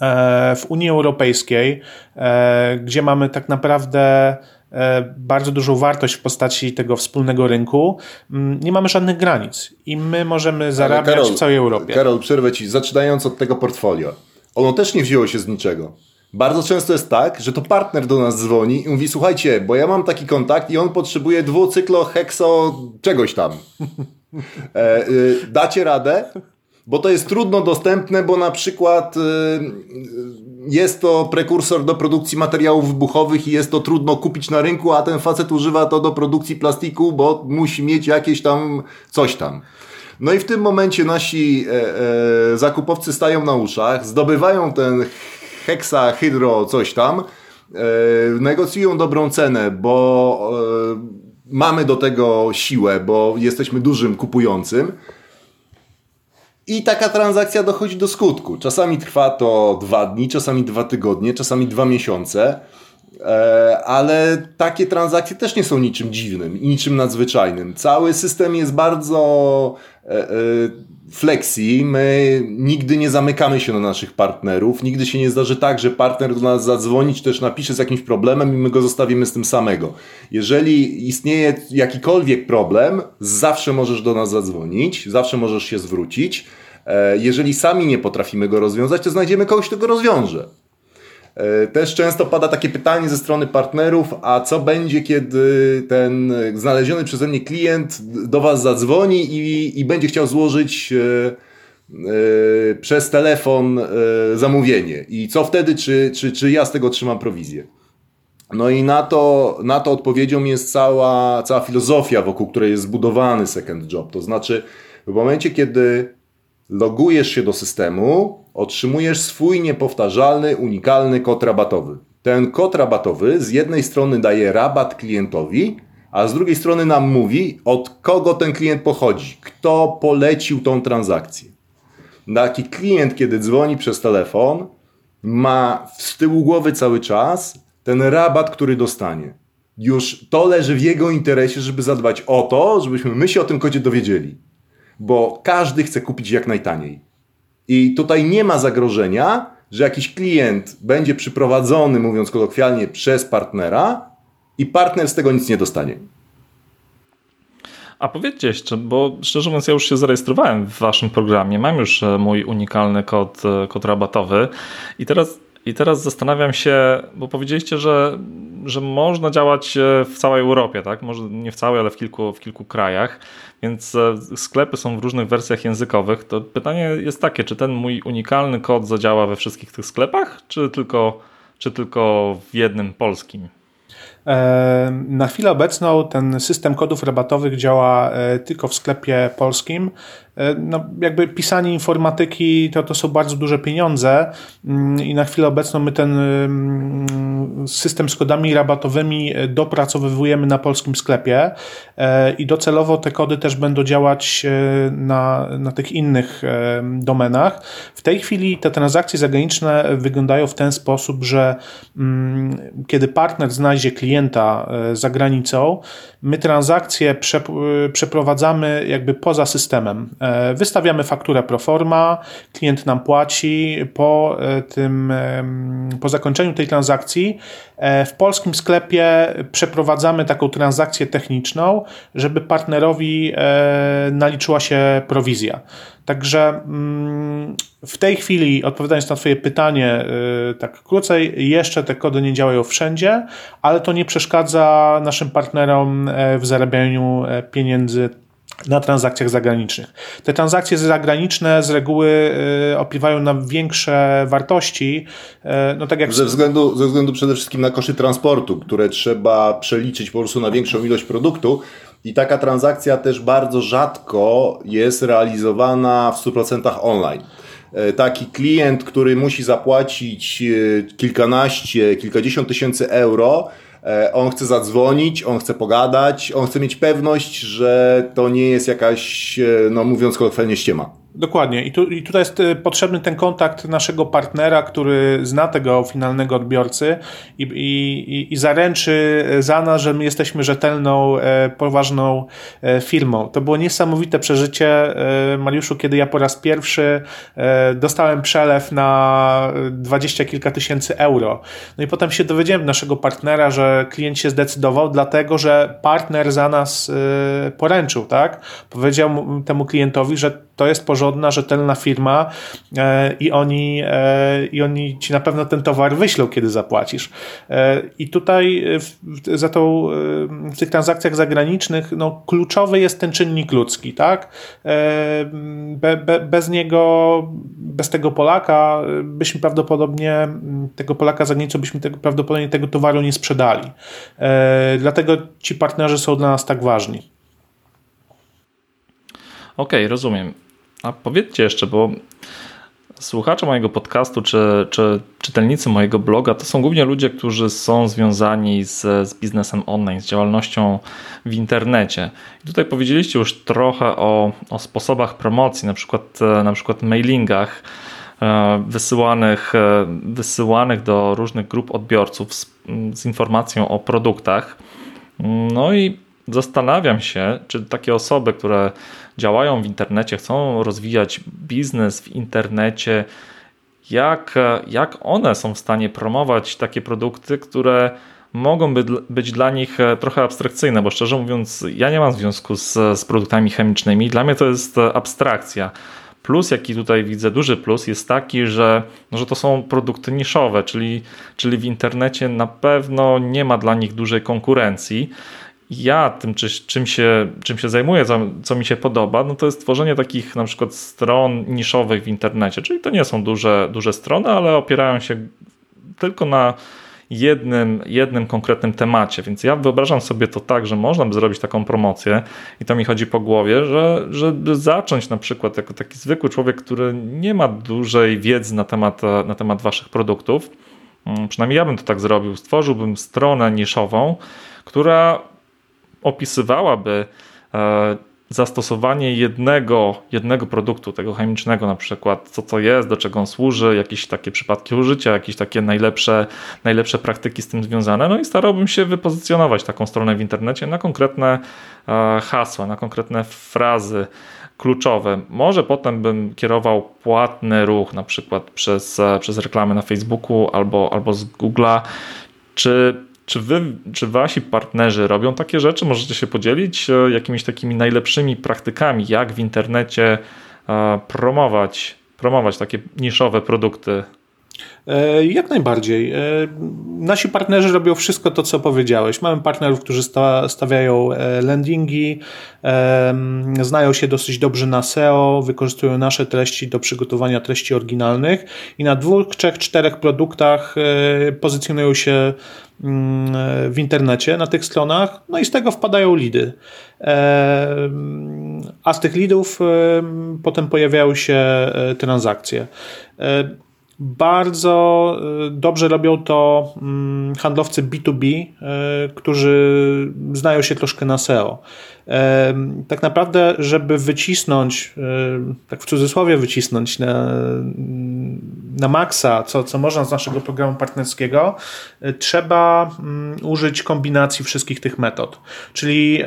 E, w Unii Europejskiej, e, gdzie mamy tak naprawdę e, bardzo dużą wartość w postaci tego wspólnego rynku, mm, nie mamy żadnych granic i my możemy zarabiać Karol, w całej Europie. Karol, przerwę Ci, zaczynając od tego portfolio. Ono też nie wzięło się z niczego. Bardzo często jest tak, że to partner do nas dzwoni i mówi, słuchajcie, bo ja mam taki kontakt i on potrzebuje dwucyklo, hekso, czegoś tam. [laughs] E, y, dacie radę? Bo to jest trudno dostępne, bo na przykład y, jest to prekursor do produkcji materiałów wybuchowych i jest to trudno kupić na rynku, a ten facet używa to do produkcji plastiku, bo musi mieć jakieś tam coś tam. No i w tym momencie nasi e, e, zakupowcy stają na uszach, zdobywają ten heksa, hydro, coś tam, e, negocjują dobrą cenę, bo mamy do tego siłę, bo jesteśmy dużym kupującym. I taka transakcja dochodzi do skutku. Czasami trwa to dwa dni, czasami dwa tygodnie, czasami dwa miesiące. E, ale takie transakcje też nie są niczym dziwnym i niczym nadzwyczajnym. Cały system jest bardzo e, e, flexi. My nigdy nie zamykamy się na naszych partnerów. Nigdy się nie zdarzy tak, że partner do nas zadzwoni, czy też napisze z jakimś problemem i my go zostawimy z tym samego. Jeżeli istnieje jakikolwiek problem, zawsze możesz do nas zadzwonić, zawsze możesz się zwrócić. Jeżeli sami nie potrafimy go rozwiązać, to znajdziemy kogoś, kto go rozwiąże. E, też często pada takie pytanie ze strony partnerów, a co będzie, kiedy ten znaleziony przeze mnie klient do Was zadzwoni i, i będzie chciał złożyć e, e, przez telefon zamówienie. I co wtedy, czy, czy, czy ja z tego trzymam prowizję? No i na to, na to odpowiedzią jest cała, cała filozofia, wokół której jest zbudowany second job. To znaczy, w momencie, kiedy logujesz się do systemu, otrzymujesz swój niepowtarzalny, unikalny kod rabatowy. Ten kod rabatowy z jednej strony daje rabat klientowi, a z drugiej strony nam mówi, od kogo ten klient pochodzi, kto polecił tą transakcję. Taki klient, kiedy dzwoni przez telefon, ma z tyłu głowy cały czas ten rabat, który dostanie. Już to leży w jego interesie, żeby zadbać o to, żebyśmy my się o tym kodzie dowiedzieli bo każdy chce kupić jak najtaniej. I tutaj nie ma zagrożenia, że jakiś klient będzie przyprowadzony, mówiąc kolokwialnie, przez partnera i partner z tego nic nie dostanie. A powiedzcie jeszcze, bo szczerze mówiąc, ja już się zarejestrowałem w waszym programie. Mam już e, mój unikalny kod, e, kod rabatowy i teraz i teraz zastanawiam się, bo powiedzieliście, że, że można działać e, w całej Europie, tak? Może nie w całej, ale w kilku, w kilku krajach, więc e, sklepy są w różnych wersjach językowych. To pytanie jest takie, czy ten mój unikalny kod zadziała we wszystkich tych sklepach, czy tylko, czy tylko w jednym polskim? E, na chwilę obecną ten system kodów rabatowych działa tylko w sklepie polskim. E, no, jakby pisanie informatyki to, to są bardzo duże pieniądze mm, i na chwilę obecną my ten mm, system z kodami rabatowymi e, dopracowywujemy na polskim sklepie e, i docelowo te kody też będą działać na, na tych innych domenach. W tej chwili te transakcje zagraniczne wyglądają w ten sposób, że mm, kiedy partner znajdzie klienta za granicą, my transakcje przeprowadzamy jakby poza systemem. E, wystawiamy fakturę pro forma, klient nam płaci. Po, e, tym, po zakończeniu tej transakcji e, w polskim sklepie przeprowadzamy taką transakcję techniczną, żeby partnerowi naliczyła się prowizja. Także mm, w tej chwili, odpowiadając na Twoje pytanie, tak krócej, jeszcze te kody nie działają wszędzie, ale to nie przeszkadza naszym partnerom w zarabianiu pieniędzy na transakcjach zagranicznych. Te transakcje zagraniczne z reguły y, opiewają na większe wartości. Y, no tak jak... ze, względu, ze względu przede wszystkim na koszty transportu, które trzeba przeliczyć po prostu na większą ilość produktu. I taka transakcja też bardzo rzadko jest realizowana w 100% online. E, taki klient, który musi zapłacić e, kilkanaście, kilkadziesiąt tysięcy euro, E, on chce zadzwonić, on chce pogadać, on chce mieć pewność, że to nie jest jakaś, e, no mówiąc kolokwialnie, ściema. Dokładnie. I, tu, I tutaj jest y, potrzebny ten kontakt naszego partnera, który zna tego finalnego odbiorcy i, i, i zaręczy za nas, że my jesteśmy rzetelną, e, poważną e, firmą. To było niesamowite przeżycie, e, Mariuszu, kiedy ja po raz pierwszy dostałem przelew na dwadzieścia kilka tysięcy euro. No i potem się dowiedziałem naszego partnera, że klient się zdecydował, dlatego że partner za nas poręczył, tak? Powiedział temu klientowi, że to jest porządna, rzetelna firma e, i oni, e, i oni ci na pewno ten towar wyślą, kiedy zapłacisz. E, I tutaj za tą, w tych transakcjach zagranicznych no, kluczowy jest ten czynnik ludzki, tak? Be, be, bez niego, bez tego Polaka byśmy prawdopodobnie, tego Polaka za granicą byśmy tego, prawdopodobnie tego towaru nie sprzedali. Dlatego ci partnerzy są dla nas tak ważni. Okej, okay, rozumiem. A powiedzcie jeszcze, bo słuchacze mojego podcastu czy, czy czytelnicy mojego bloga to są głównie ludzie, którzy są związani z, z biznesem online, z działalnością w internecie. I tutaj powiedzieliście już trochę o, o sposobach promocji, na przykład, na przykład mailingach e, wysyłanych, e, wysyłanych do różnych grup odbiorców z, z informacją o produktach. No i zastanawiam się, czy takie osoby, które działają w internecie, chcą rozwijać biznes w internecie, jak, jak one są w stanie promować takie produkty, które mogą być, dla nich e, trochę abstrakcyjne, bo szczerze mówiąc, ja nie mam związku z, z produktami chemicznymi. Dla mnie to jest abstrakcja. Plus, jaki tutaj widzę, duży plus jest taki, że, no, że to są produkty niszowe, czyli, czyli w internecie na pewno nie ma dla nich dużej konkurencji ja tym, czy, czym, się, czym się zajmuję, co, mi się podoba, no to jest tworzenie takich na przykład stron niszowych w internecie. Czyli to nie są duże, duże strony, ale opierają się tylko na jednym, jednym konkretnym temacie. Więc ja wyobrażam sobie to tak, że można by zrobić taką promocję i to mi chodzi po głowie, że, żeby zacząć na przykład jako taki zwykły człowiek, który nie ma dużej wiedzy na temat, na temat waszych produktów, mm, przynajmniej ja bym to tak zrobił, stworzyłbym stronę niszową, która opisywałaby e, zastosowanie jednego, jednego produktu, tego chemicznego na przykład, co to jest, do czego on służy, jakieś takie przypadki użycia, jakieś takie najlepsze, najlepsze praktyki z tym związane. No i starałbym się wypozycjonować taką stronę w internecie na konkretne e, hasła, na konkretne frazy kluczowe. Może potem bym kierował płatny ruch, na przykład przez, e, przez reklamy na Facebooku albo, albo z Google'a. Czy czy wy, czy wasi partnerzy robią takie rzeczy? Możecie się podzielić e, jakimiś takimi najlepszymi praktykami, jak w internecie e, promować, promować takie niszowe produkty jak najbardziej. E, nasi partnerzy robią wszystko to, co powiedziałeś. Mamy partnerów, którzy stawiają e, landingi, znają się dosyć dobrze na SEO, wykorzystują nasze treści do przygotowania treści oryginalnych i na dwóch, trzech, czterech produktach pozycjonują się mm, w internecie, na tych stronach, no i z tego wpadają lidy. A z tych lidów potem pojawiają się transakcje. Bardzo y, dobrze robią to mm, handlowcy B2B, y, którzy znają się troszkę na SEO. Tak naprawdę, żeby wycisnąć, y, tak w cudzysłowie wycisnąć na, na maksa, co, co można z naszego programu partnerskiego, trzeba mm, użyć kombinacji wszystkich tych metod. Czyli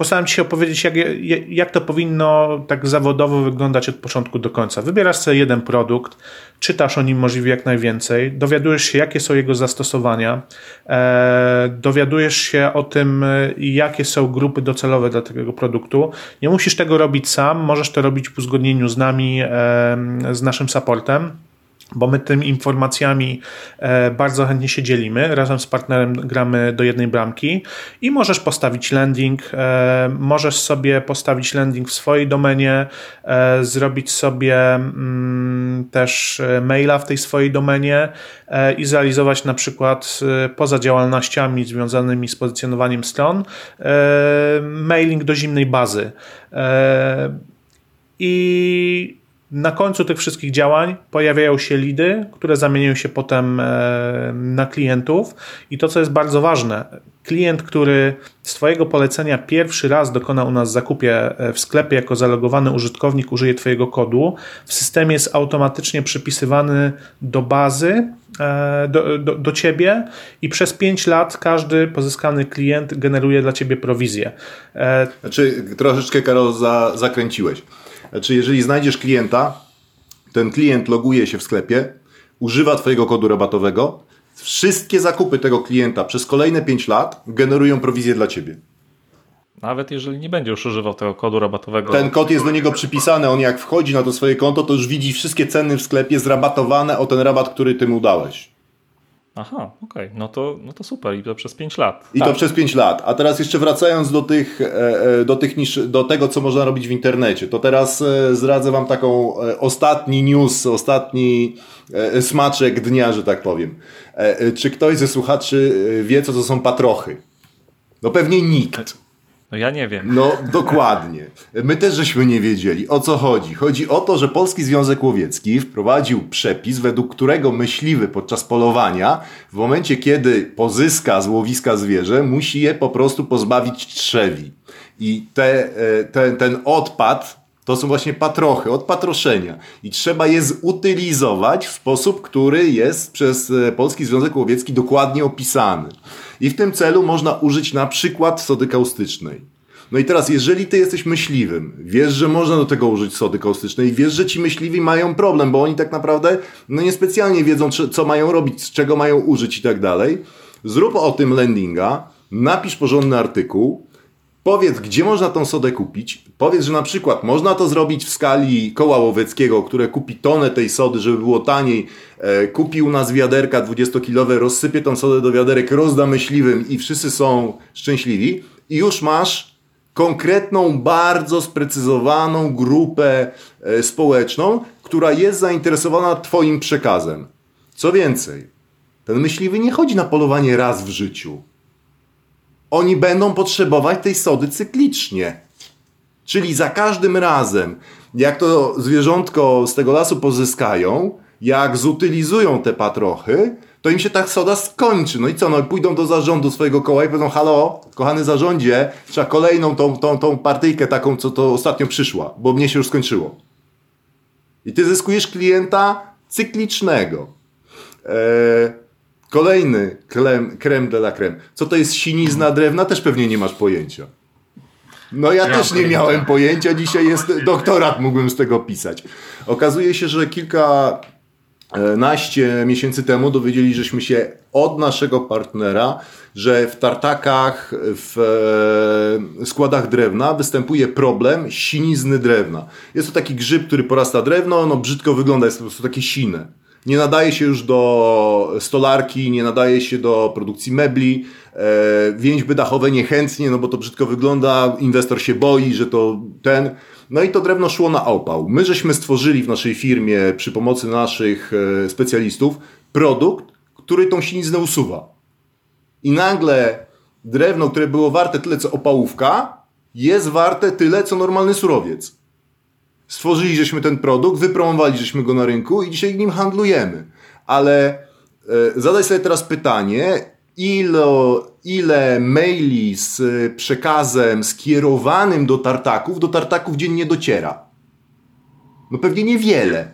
postaram się opowiedzieć, jak, jak to powinno tak zawodowo wyglądać od początku do końca. Wybierasz sobie jeden produkt, czytasz o nim możliwie jak najwięcej, dowiadujesz się, jakie są jego zastosowania, e, dowiadujesz się o tym, jakie są grupy docelowe dla tego produktu. Nie musisz tego robić sam, możesz to robić w uzgodnieniu z nami, e, z naszym supportem bo my tymi informacjami e, bardzo chętnie się dzielimy. Razem z partnerem gramy do jednej bramki i możesz postawić landing, e, możesz sobie postawić landing w swojej domenie, e, zrobić sobie mm, też maila w tej swojej domenie i zrealizować na przykład poza działalnościami związanymi z pozycjonowaniem stron mailing do zimnej bazy. I na końcu tych wszystkich działań pojawiają się lidy, które zamieniają się potem e, na klientów i to, co jest bardzo ważne, klient, który z Twojego polecenia pierwszy raz dokona u nas zakupie w sklepie jako zalogowany użytkownik, użyje Twojego kodu, w systemie jest automatycznie przypisywany do bazy, e, do, do, do Ciebie i przez 5 lat każdy pozyskany klient generuje dla Ciebie prowizję. E, znaczy, troszeczkę, Karol, za, zakręciłeś. Znaczy, jeżeli znajdziesz klienta, ten klient loguje się w sklepie, używa Twojego kodu rabatowego, wszystkie zakupy tego klienta przez kolejne 5 lat generują prowizję dla ciebie. Nawet jeżeli nie będzie już używał tego kodu rabatowego. Ten kod jest do niego przypisany, on jak wchodzi na to swoje konto, to już widzi wszystkie ceny w sklepie zrabatowane o ten rabat, który ty mu dałeś. Aha, okej, okay. no, to, no to super i to przez 5 lat. I tak. to przez 5 lat. A teraz jeszcze wracając do tych, e, e, do tych niż, do tego, co można robić w internecie, to teraz e, zdradzę wam taką ostatni news, ostatni smaczek dnia, że tak powiem. Czy ktoś ze słuchaczy wie, co to są patrochy? No pewnie nikt. No ja nie wiem. No dokładnie. My też żeśmy nie wiedzieli. O co chodzi? Chodzi o to, że Polski Związek Łowiecki wprowadził przepis, według którego myśliwy podczas polowania, w momencie kiedy pozyska z łowiska zwierzę, musi je po prostu pozbawić trzewi. I te, e, te, ten odpad to są właśnie patrochy, od patroszenia. I trzeba je zutylizować w sposób, który jest przez e, Polski Związek Łowiecki dokładnie opisany. I w tym celu można użyć na przykład sody kaustycznej. No i teraz, jeżeli ty jesteś myśliwym, wiesz, że można do tego użyć sody kaustycznej, wiesz, że ci myśliwi mają problem, bo oni tak naprawdę no niespecjalnie wiedzą, co mają robić, z czego mają użyć i tak dalej, zrób o tym landinga, napisz porządny artykuł, Powiedz, gdzie można tą sodę kupić. Powiedz, że na przykład można to zrobić w skali koła łowieckiego, które kupi tonę tej sody, żeby było taniej. E, kupi u nas wiaderka 20-kilowe, rozsypie tą sodę do wiaderek, rozda myśliwym i wszyscy są szczęśliwi. I już masz konkretną, bardzo sprecyzowaną grupę e, społeczną, która jest zainteresowana Twoim przekazem. Co więcej, ten myśliwy nie chodzi na polowanie raz w życiu oni będą potrzebować tej sody cyklicznie. Czyli za każdym razem, jak to zwierzątko z tego lasu pozyskają, jak zutylizują te patrochy, to im się ta soda skończy. No i co? No pójdą do zarządu swojego koła i powiedzą, halo, kochany zarządzie, trzeba kolejną tą, tą, tą partyjkę taką, co to ostatnio przyszła, bo mnie się już skończyło. I ty zyskujesz klienta cyklicznego. Eee, Kolejny krem, creme de la creme. Co to jest sinizna drewna? Też pewnie nie masz pojęcia. No ja, też nie miałem pojęcia. Dzisiaj jest doktorat, mógłbym z tego pisać. Okazuje się, że kilka naście miesięcy temu dowiedzieli, żeśmy się od naszego partnera, że w tartakach, w e, składach drewna występuje problem sinizny drewna. Jest to taki grzyb, który porasta drewno, no brzydko wygląda, jest to po prostu takie sine nie nadaje się już do stolarki, nie nadaje się do produkcji mebli. E, więźby dachowe niechętnie, no bo to brzydko wygląda, inwestor się boi, że to ten. No i to drewno szło na opał. My żeśmy stworzyli w naszej firmie przy pomocy naszych e, specjalistów produkt, który tą siniznę usuwa. I nagle drewno, które było warte tyle co opałówka, jest warte tyle co normalny surowiec stworzyliśmy ten produkt, wypromowaliśmy go na rynku i dzisiaj nim handlujemy. Ale e, zadaj sobie teraz pytanie, ile, ile maili z przekazem skierowanym do tartaków, do tartaków dziennie dociera? No pewnie niewiele.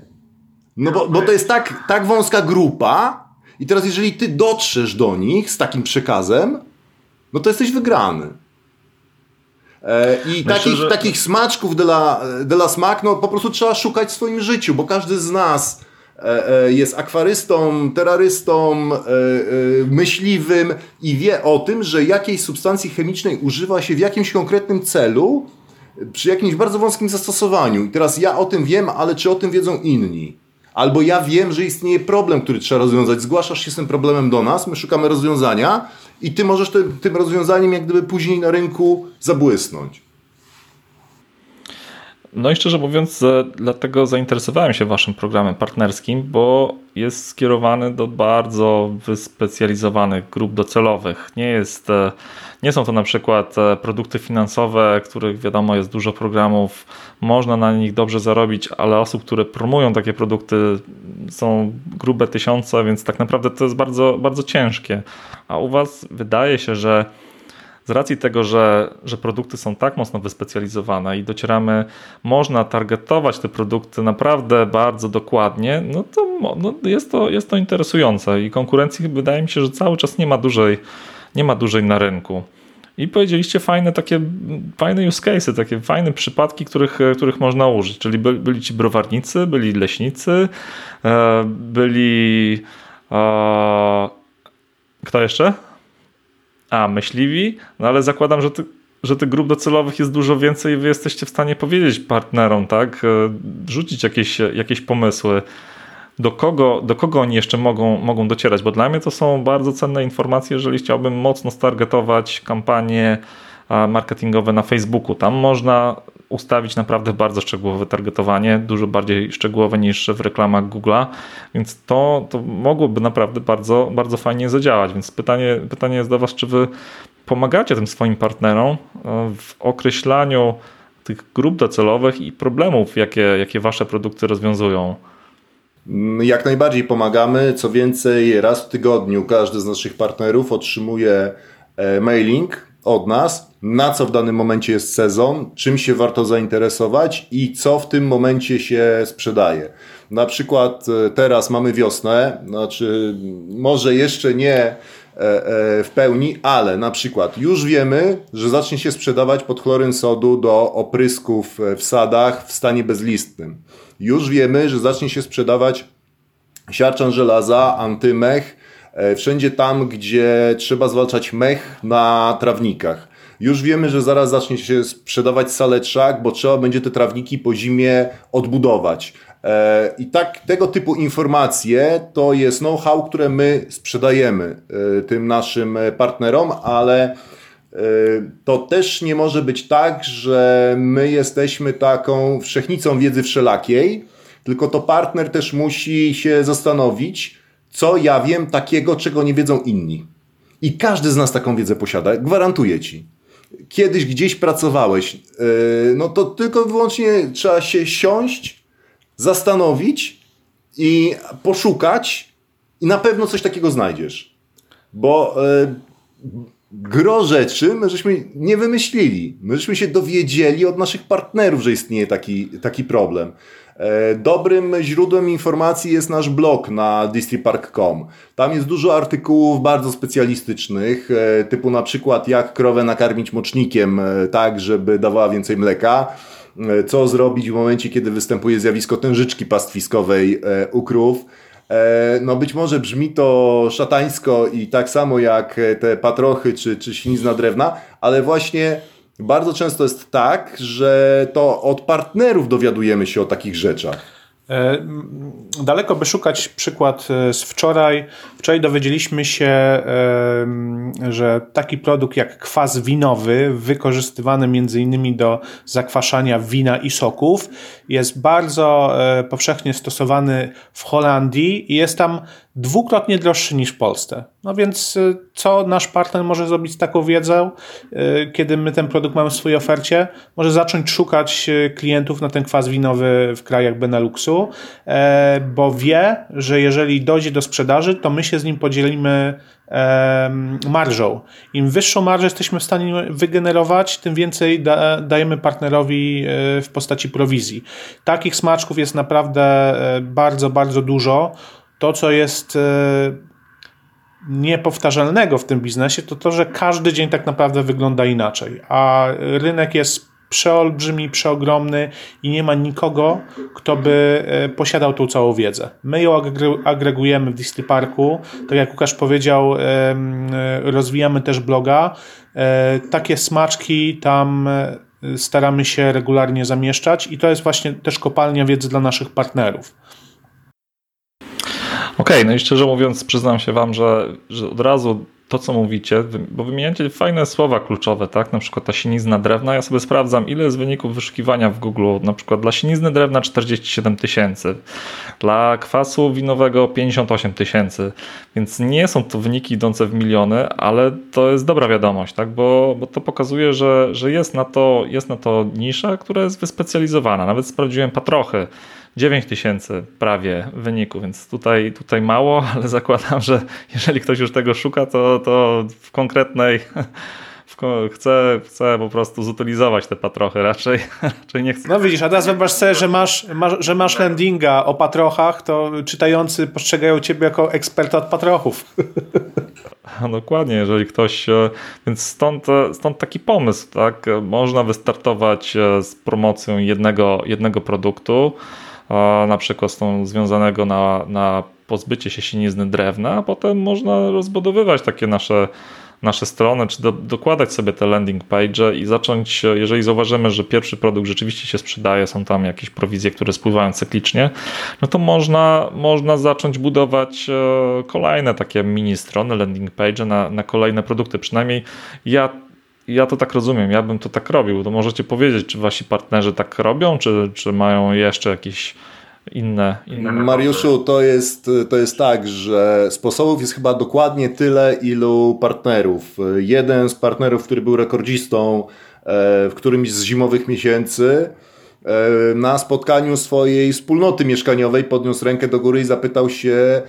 No bo, bo to jest tak, tak wąska grupa i teraz jeżeli ty dotrzesz do nich z takim przekazem, no to jesteś wygrany. E, I Myślę, takich, że... takich smaczków de la, de la smak, no po prostu trzeba szukać w swoim życiu, bo każdy z nas e, e, jest akwarystą, terrorystą, myśliwym i wie o tym, że jakiejś substancji chemicznej używa się w jakimś konkretnym celu, przy jakimś bardzo wąskim zastosowaniu. I teraz ja o tym wiem, ale czy o tym wiedzą inni? Albo ja wiem, że istnieje problem, który trzeba rozwiązać. Zgłaszasz się z tym problemem do nas, my szukamy rozwiązania, i ty możesz tym, tym rozwiązaniem jak gdyby później na rynku zabłysnąć. No i szczerze mówiąc, dlatego zainteresowałem się Waszym programem partnerskim, bo jest skierowany do bardzo wyspecjalizowanych grup docelowych. Nie, jest, e, nie są to na przykład e, produkty finansowe, których wiadomo jest dużo programów, można na nich dobrze zarobić, ale osób, które promują takie produkty są grube tysiące, więc tak naprawdę to jest bardzo, bardzo ciężkie. A u Was wydaje się, że z racji tego, że, że produkty są tak mocno wyspecjalizowane i docieramy, można targetować te produkty naprawdę bardzo dokładnie, no to no jest, to, jest to interesujące i konkurencji wydaje mi się, że cały czas nie ma dużej, nie ma dużej na rynku. I powiedzieliście fajne takie, fajne use cases, takie fajne przypadki, których, których można użyć. Czyli by, byli ci browarnicy, byli leśnicy, e, byli. E, kto jeszcze? A, myśliwi? No ale zakładam, że, ty, że tych grup docelowych jest dużo więcej i wy jesteście w stanie powiedzieć partnerom, tak? E, rzucić jakieś, jakieś pomysły. Do kogo, do kogo oni jeszcze mogą, mogą docierać? Bo dla mnie to są bardzo cenne informacje, jeżeli chciałbym mocno stargetować kampanie marketingowe na Facebooku. Tam można ustawić naprawdę bardzo szczegółowe targetowanie, dużo bardziej szczegółowe niż w reklamach Google'a, więc to, to mogłoby naprawdę bardzo, bardzo fajnie zadziałać. Więc pytanie, pytanie jest do Was, czy Wy pomagacie tym swoim partnerom e, w określaniu tych grup docelowych i problemów, jakie, jakie Wasze produkty rozwiązują? Jak najbardziej pomagamy. Co więcej, raz w tygodniu każdy z naszych partnerów otrzymuje e, mailing od nas, na co w danym momencie jest sezon, czym się warto zainteresować i co w tym momencie się sprzedaje. Na przykład e, teraz mamy wiosnę, znaczy może jeszcze nie e, e, w pełni, ale na przykład już wiemy, że zacznie się sprzedawać podchloryn sodu do oprysków w sadach w stanie bezlistnym. Już wiemy, że zacznie się sprzedawać siarczan żelaza, antymech, wszędzie tam, gdzie trzeba zwalczać mech na trawnikach. Już wiemy, że zaraz zacznie się sprzedawać saletrzak, bo trzeba będzie te trawniki po zimie odbudować. E, I tak tego typu informacje to jest know-how, które my sprzedajemy e, tym naszym partnerom, ale e, to też nie może być tak, że my jesteśmy taką wszechnicą wiedzy wszelakiej, tylko to partner też musi się zastanowić, co ja wiem takiego, czego nie wiedzą inni. I każdy z nas taką wiedzę posiada, gwarantuję ci kiedyś gdzieś pracowałeś, e, no to tylko wyłącznie trzeba się siąść, zastanowić i poszukać i na pewno coś takiego znajdziesz. Bo e, gro rzeczy my żeśmy nie wymyślili. My żeśmy się dowiedzieli od naszych partnerów, że istnieje taki, taki problem. E, dobrym źródłem informacji jest nasz blog na distripark.com. Tam jest dużo artykułów bardzo specjalistycznych, e, typu na przykład jak krowę nakarmić mocznikiem e, tak, żeby dawała więcej mleka, co zrobić w momencie, kiedy występuje zjawisko tężyczki pastwiskowej u krów. No być może brzmi to szatańsko i tak samo jak te patrochy czy, czy ślizna drewna, ale właśnie bardzo często jest tak, że to od partnerów dowiadujemy się o takich rzeczach. E, daleko by szukać przykład e, z wczoraj. Wczoraj dowiedzieliśmy się, e, że taki produkt jak kwas winowy, wykorzystywany innymi do zakwaszania wina i soków, jest bardzo powszechnie stosowany w Holandii i jest tam dwukrotnie droższy niż w Polsce. No więc y, co nasz partner może zrobić z taką wiedzą, y, kiedy my ten produkt mamy w swojej ofercie? Może zacząć szukać y, klientów na ten kwas winowy w krajach Beneluxu, e, bo wie, że jeżeli dojdzie do sprzedaży, to my się z nim podzielimy marżą. Im wyższą marżę jesteśmy w stanie wygenerować, tym więcej da, dajemy partnerowi w postaci prowizji. Takich smaczków jest naprawdę e, bardzo, bardzo dużo to, co jest e, niepowtarzalnego w tym biznesie, to to, że każdy dzień tak naprawdę wygląda inaczej, a rynek jest przeolbrzymi, przeogromny i nie ma nikogo, kto by e, posiadał tą całą wiedzę. My ją agregujemy w Disney Parku, tak jak Łukasz powiedział, e, rozwijamy też bloga. Takie smaczki tam staramy się regularnie zamieszczać i to jest właśnie też kopalnia wiedzy dla naszych partnerów. Okej, okay, no i szczerze mówiąc, przyznam się Wam, że, że od razu to, co mówicie, bo wymieniacie fajne słowa kluczowe, tak? Na przykład ta sinizna drewna. Ja sobie sprawdzam, ile jest wyników wyszukiwania w Google. Na przykład dla sinizny drewna 47 tysięcy, dla kwasu winowego 58 tysięcy. Więc nie są to wyniki idące w miliony, ale to jest dobra wiadomość, tak? Bo, bo to pokazuje, że, że jest, na to, jest na to nisza, która jest wyspecjalizowana. Nawet sprawdziłem patrochy 9 tysięcy prawie wyniku, więc tutaj, tutaj mało, [laughs] ale zakładam, że jeżeli ktoś już tego szuka, to, to w konkretnej [laughs] chcę, chcę po prostu zutylizować te patrochy, raczej, [laughs] raczej nie chcę. No widzisz, a teraz wyobraź sobie, że masz, masz, że masz landinga o patrochach, to czytający postrzegają ciebie jako eksperta od patrochów. Dokładnie, jeżeli ktoś, e, więc stąd, e, stąd taki pomysł, tak? Można wystartować e, z promocją jednego, jednego produktu, na przykład z tą związanego na, na pozbycie się sinizny drewna, a potem można rozbudowywać takie nasze nasze strony, czy do, dokładać sobie te landing page i zacząć, jeżeli zauważymy, że pierwszy produkt rzeczywiście się sprzedaje, są tam jakieś prowizje, które spływają cyklicznie, no to można, można zacząć budować e, kolejne takie mini strony, landing page na, na kolejne produkty. Przynajmniej ja ja to tak rozumiem, ja bym to tak robił. To możecie powiedzieć, czy wasi partnerzy tak robią, czy, czy mają jeszcze jakieś inne, inne Mariuszu, to jest, to jest tak, że sposobów jest chyba dokładnie tyle, ilu partnerów. Jeden z partnerów, który był rekordzistą e, w którymś z zimowych miesięcy, E, na spotkaniu swojej wspólnoty mieszkaniowej podniósł rękę do góry i zapytał się,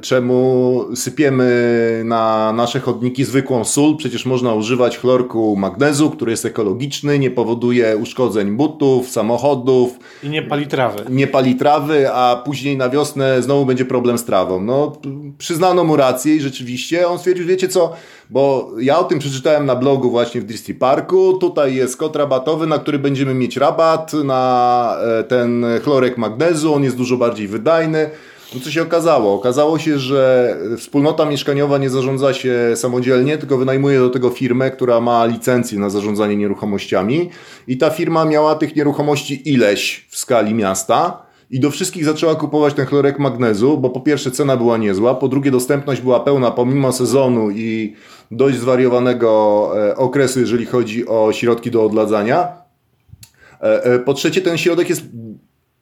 czemu sypiemy na nasze chodniki zwykłą sól. Przecież można używać chlorku magnezu, który jest ekologiczny, nie powoduje uszkodzeń butów, samochodów. I nie pali trawy. Nie pali trawy, a później na wiosnę znowu będzie problem z trawą. No, przyznano mu rację i rzeczywiście on stwierdził, wiecie co, bo ja o tym przeczytałem na blogu właśnie w Disney Parku. Tutaj jest kod rabatowy, na który będziemy mieć rabat na e, ten chlorek magnezu. On jest dużo bardziej wydajny. No co się okazało? Okazało się, że wspólnota mieszkaniowa nie zarządza się samodzielnie, tylko wynajmuje do tego firmę, która ma licencję na zarządzanie nieruchomościami. I ta firma miała tych nieruchomości ileś w skali miasta i do wszystkich zaczęła kupować ten chlorek magnezu, bo po pierwsze cena była niezła, po drugie dostępność była pełna pomimo sezonu i dość zwariowanego e, okresu, jeżeli chodzi o środki do odladzania. E, e, po trzecie, ten środek jest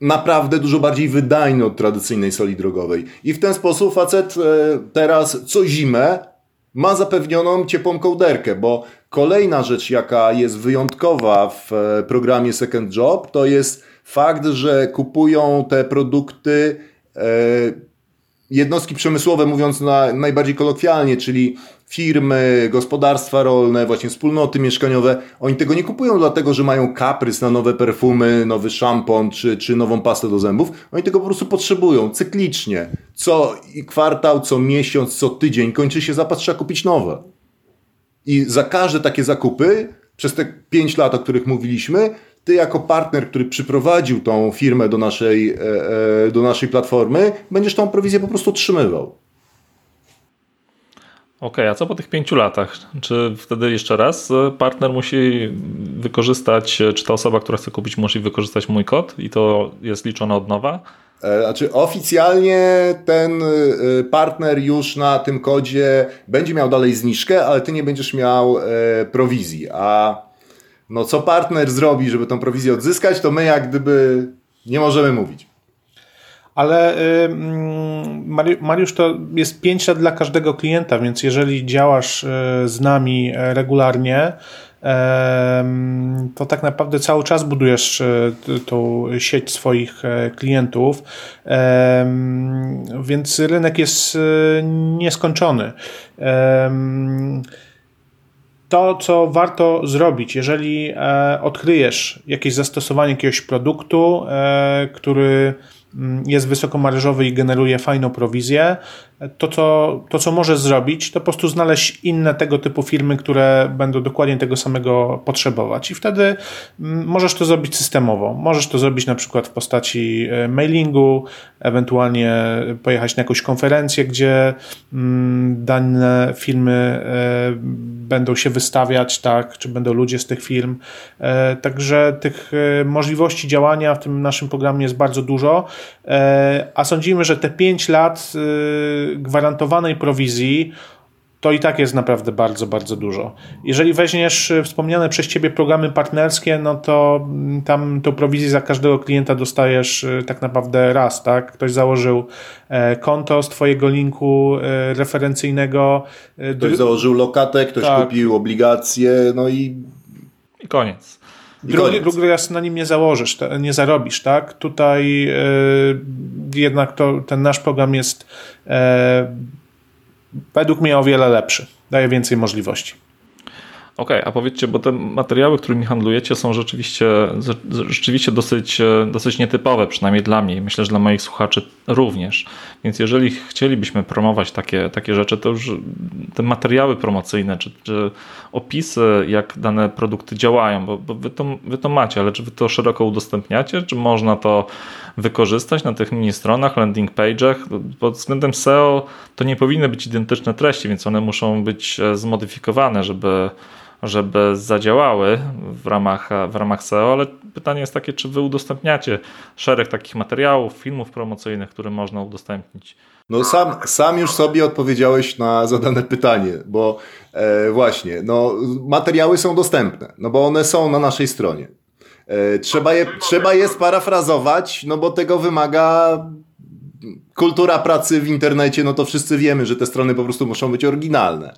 naprawdę dużo bardziej wydajny od tradycyjnej soli drogowej. I w ten sposób facet teraz co zimę ma zapewnioną ciepłą kołderkę, bo kolejna rzecz, jaka jest wyjątkowa w programie Second Job, to jest fakt, że kupują te produkty jednostki przemysłowe, mówiąc na, najbardziej kolokwialnie, czyli firmy, gospodarstwa rolne, właśnie wspólnoty mieszkaniowe, oni tego nie kupują dlatego, że mają kaprys na nowe perfumy, nowy szampon czy, czy nową pastę do zębów. Oni tego po prostu potrzebują cyklicznie. Co kwartał, co miesiąc, co tydzień kończy się zapas, trzeba kupić nowe. I za każde takie zakupy przez te 5 lat, o których mówiliśmy, ty jako partner, który przyprowadził tą firmę do naszej, e, e, do naszej platformy, będziesz tą prowizję po prostu otrzymywał. Okej, okay, a co po tych pięciu latach? Czy wtedy jeszcze raz partner musi wykorzystać, czy ta osoba, która chce kupić, musi wykorzystać mój kod i to jest liczone od nowa? E, znaczy, oficjalnie ten partner już na tym kodzie będzie miał dalej zniżkę, ale ty nie będziesz miał prowizji. A no co partner zrobi, żeby tą prowizję odzyskać, to my jak gdyby nie możemy mówić. Ale y, Mariusz, to jest 5 lat dla każdego klienta, więc jeżeli działasz y, z nami e, regularnie, to tak naprawdę cały czas budujesz e, tą sieć swoich e, klientów, więc rynek jest nieskończony to, co warto zrobić, jeżeli e, odkryjesz jakieś zastosowanie jakiegoś produktu, e, który mm, jest wysokomarżowy i generuje fajną prowizję, to co, to, co możesz zrobić, to po prostu znaleźć inne tego typu firmy, które będą dokładnie tego samego potrzebować. I wtedy mm, możesz to zrobić systemowo. Możesz to zrobić na przykład w postaci e, mailingu, ewentualnie pojechać na jakąś konferencję, gdzie mm, dane firmy e, będą się wystawiać, tak, czy będą ludzie z tych firm. E, także tych możliwości działania w tym naszym programie jest bardzo dużo, a sądzimy, że te 5 lat gwarantowanej prowizji, to i tak jest naprawdę bardzo, bardzo dużo. Jeżeli weźmiesz e, wspomniane przez Ciebie programy partnerskie, no to mm, tam tą prowizję za każdego klienta dostajesz e, tak naprawdę raz, tak? Ktoś założył e, konto z Twojego linku referencyjnego. Ktoś założył lokatę, ktoś tak. kupił obligacje, no i... I koniec. Drugi, drugi raz na nim nie założysz, nie zarobisz, tak? Tutaj jednak to, ten nasz program jest według mnie o wiele lepszy. Daje więcej możliwości. Okej, okay, a powiedzcie, bo te materiały, którymi handlujecie, są rzeczywiście, rzeczywiście dosyć, dosyć nietypowe, przynajmniej dla mnie myślę, że dla moich słuchaczy również. Więc jeżeli chcielibyśmy promować takie, takie rzeczy, to już te materiały promocyjne, czy, czy opisy, jak dane produkty działają, bo, bo wy, to, wy to macie, ale czy wy to szeroko udostępniacie, czy można to wykorzystać na tych mini stronach, landing page'ach? Pod względem SEO to nie powinny być identyczne treści, więc one muszą być e, zmodyfikowane, żeby żeby zadziałały w ramach, w ramach SEO, ale pytanie jest takie, czy wy udostępniacie szereg takich materiałów, filmów promocyjnych, które można udostępnić? No sam, sam już sobie odpowiedziałeś na zadane pytanie, bo e, właśnie, no materiały są dostępne, no bo one są na naszej stronie. E, trzeba, je, trzeba je sparafrazować, no bo tego wymaga kultura pracy w internecie, no to wszyscy wiemy, że te strony po prostu muszą być oryginalne.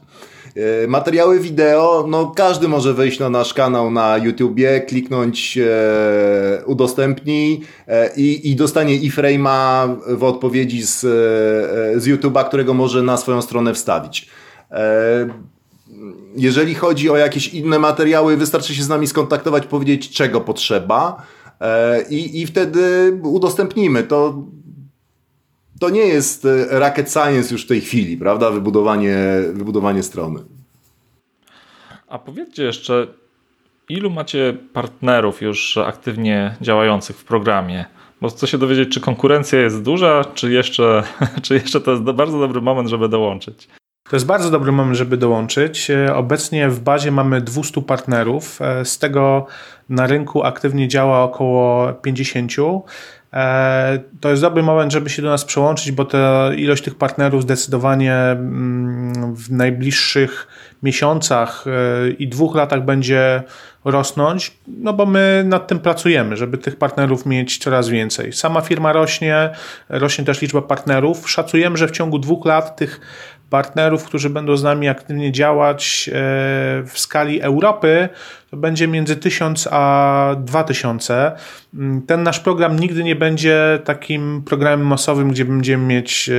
E, materiały wideo, no każdy może wejść na nasz kanał na YouTubie, kliknąć e, udostępnij e, i, i dostanie iframe'a w odpowiedzi z, e, z YouTube'a, którego może na swoją stronę wstawić. E, jeżeli chodzi o jakieś inne materiały, wystarczy się z nami skontaktować, powiedzieć czego potrzeba e, i, i wtedy udostępnimy. To to nie jest e, rocket science już w tej chwili, prawda? Wybudowanie, wybudowanie strony. A powiedzcie jeszcze, ilu macie partnerów już aktywnie działających w programie? Bo chcę się dowiedzieć, czy konkurencja jest duża, czy jeszcze, [laughs] czy jeszcze to jest bardzo dobry moment, żeby dołączyć. To jest bardzo dobry moment, żeby dołączyć. E, obecnie w bazie mamy 200 partnerów, e, z tego na rynku aktywnie działa około 50. E, to jest dobry moment, żeby się do nas przełączyć, bo ta ilość tych partnerów zdecydowanie mm, w najbliższych miesiącach e, i dwóch latach będzie rosnąć, no bo my nad tym pracujemy, żeby tych partnerów mieć coraz więcej. Sama firma rośnie, rośnie też liczba partnerów. Szacujemy, że w ciągu dwóch lat tych partnerów, którzy będą z nami aktywnie działać e, w skali Europy, to będzie między 1000 a 2000. Mm, ten nasz program nigdy nie będzie takim programem masowym, gdzie będziemy mieć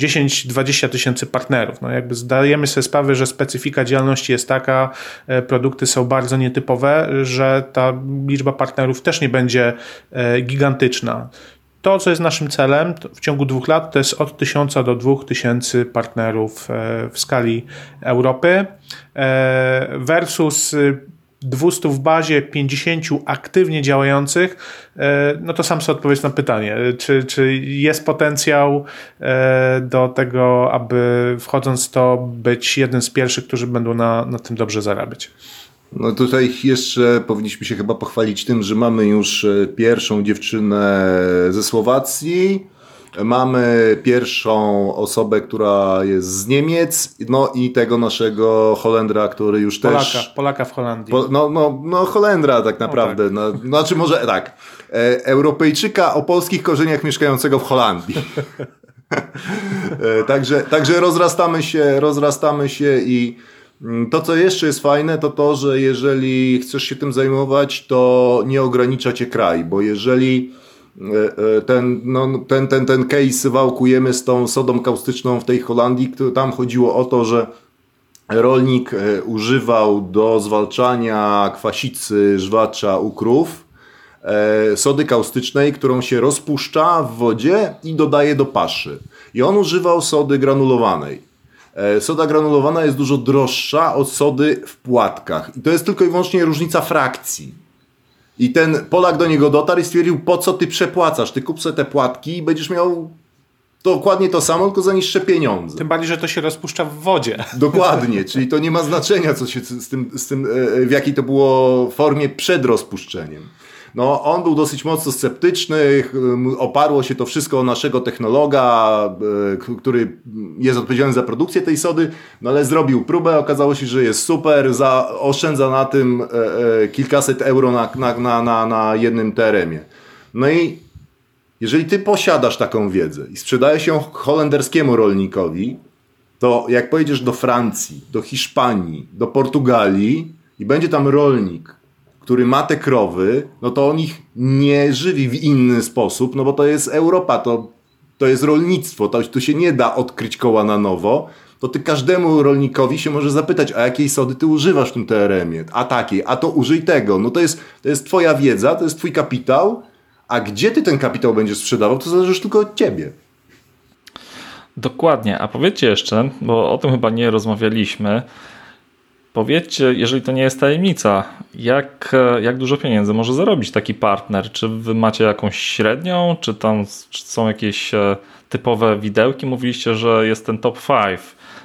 10-20 e, tysięcy partnerów. No jakby zdajemy sobie sprawę, że specyfika działalności jest taka, e, produkty są bardzo nietypowe, że ta liczba partnerów też nie będzie gigantyczna. To, co jest naszym celem w ciągu dwóch lat, to jest od 1000 do 2000 partnerów e, w skali Europy e, versus 200 w bazie, 50 aktywnie działających, e, no to sam sobie odpowiedz na pytanie, czy, czy jest potencjał do tego, aby wchodząc to być jednym z pierwszych, którzy będą na, na tym dobrze zarabiać? No tutaj jeszcze powinniśmy się chyba pochwalić tym, że mamy już e, pierwszą dziewczynę ze Słowacji. Mamy pierwszą osobę, która jest z Niemiec, no i tego naszego Holendra, który już Polaka, też... Polaka w Holandii. Po, no, no, no Holendra tak naprawdę. No, tak. no, znaczy może tak. E, Europejczyka o polskich korzeniach mieszkającego w Holandii. [laughs] e, także, także rozrastamy się, rozrastamy się i to, co jeszcze jest fajne, to to, że jeżeli chcesz się tym zajmować, to nie ogranicza cię kraj, bo jeżeli e, e, ten, no, ten, ten, ten case wałkujemy z tą sodą kaustyczną w tej Holandii, tam chodziło o to, że rolnik e, używał do zwalczania kwasicy, żwacza u krów sody kaustycznej, którą się rozpuszcza w wodzie i dodaje do paszy. I on używał sody granulowanej. E, soda granulowana jest dużo droższa od sody w płatkach. I to jest tylko i wyłącznie różnica frakcji. I ten Polak do niego dotarł i stwierdził, po co ty przepłacasz? Ty kup sobie te płatki i będziesz miał dokładnie to samo, tylko za niższe pieniądze. Tym bardziej, że to się rozpuszcza w wodzie. [laughs] Dokładnie, czyli to nie ma znaczenia, co się z tym, z tym, e, w jakiej to było formie przed rozpuszczeniem. No, on był dosyć mocno sceptyczny, oparło się to wszystko o naszego technologa, e, który jest odpowiedzialny za produkcję tej sody, no ale zrobił próbę, okazało się, że jest super, za, oszczędza na tym e, e, kilkaset euro na, na, na, na, na jednym terenie. No i jeżeli ty posiadasz taką wiedzę i sprzedajesz ją holenderskiemu rolnikowi, to jak pojedziesz do Francji, do Hiszpanii, do Portugalii i będzie tam rolnik, który ma te krowy, no to on ich nie żywi w inny sposób, no bo to jest Europa, to, to jest rolnictwo, to, tu się nie da odkryć koła na nowo, to ty każdemu rolnikowi się może zapytać, a jakiej sody ty używasz w tym TRM-ie, a takiej, a to użyj tego, no to jest, to jest twoja wiedza, to jest twój kapitał, a gdzie ty ten kapitał będziesz sprzedawał, to zależy tylko od ciebie. Dokładnie, a powiedzcie jeszcze, bo o tym chyba nie rozmawialiśmy, Powiedzcie, jeżeli to nie jest tajemnica, jak, jak dużo pieniędzy może zarobić taki partner? Czy wy macie jakąś średnią, czy tam czy są jakieś e, typowe widełki? Mówiliście, że jest ten top 5.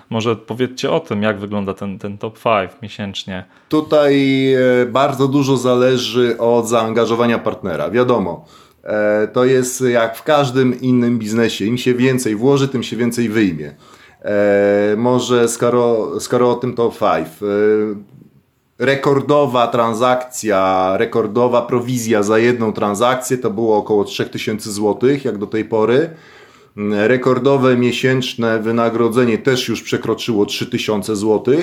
Może powiedzcie o tym, jak wygląda ten, ten top 5 miesięcznie. Tutaj e, bardzo dużo zależy od zaangażowania partnera. Wiadomo, e, to jest jak w każdym innym biznesie. Im się więcej włoży, tym się więcej wyjmie. E, może skoro, skoro o tym to five. E, rekordowa transakcja, rekordowa prowizja za jedną transakcję to było około 3000 zł, jak do tej pory. Rekordowe miesięczne wynagrodzenie też już przekroczyło 3000 zł.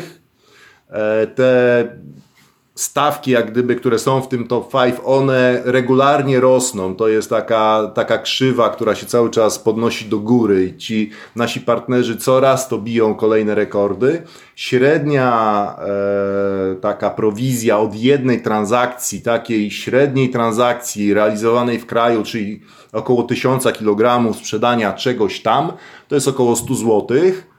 E, te stawki, jak gdyby, które są w tym top 5, one regularnie rosną. To jest taka, taka krzywa, która się cały czas podnosi do góry i ci nasi partnerzy coraz to biją kolejne rekordy. Średnia e, taka prowizja od jednej transakcji, takiej średniej transakcji realizowanej w kraju, czyli około 1000 kg sprzedania czegoś tam, to jest około 100 złotych.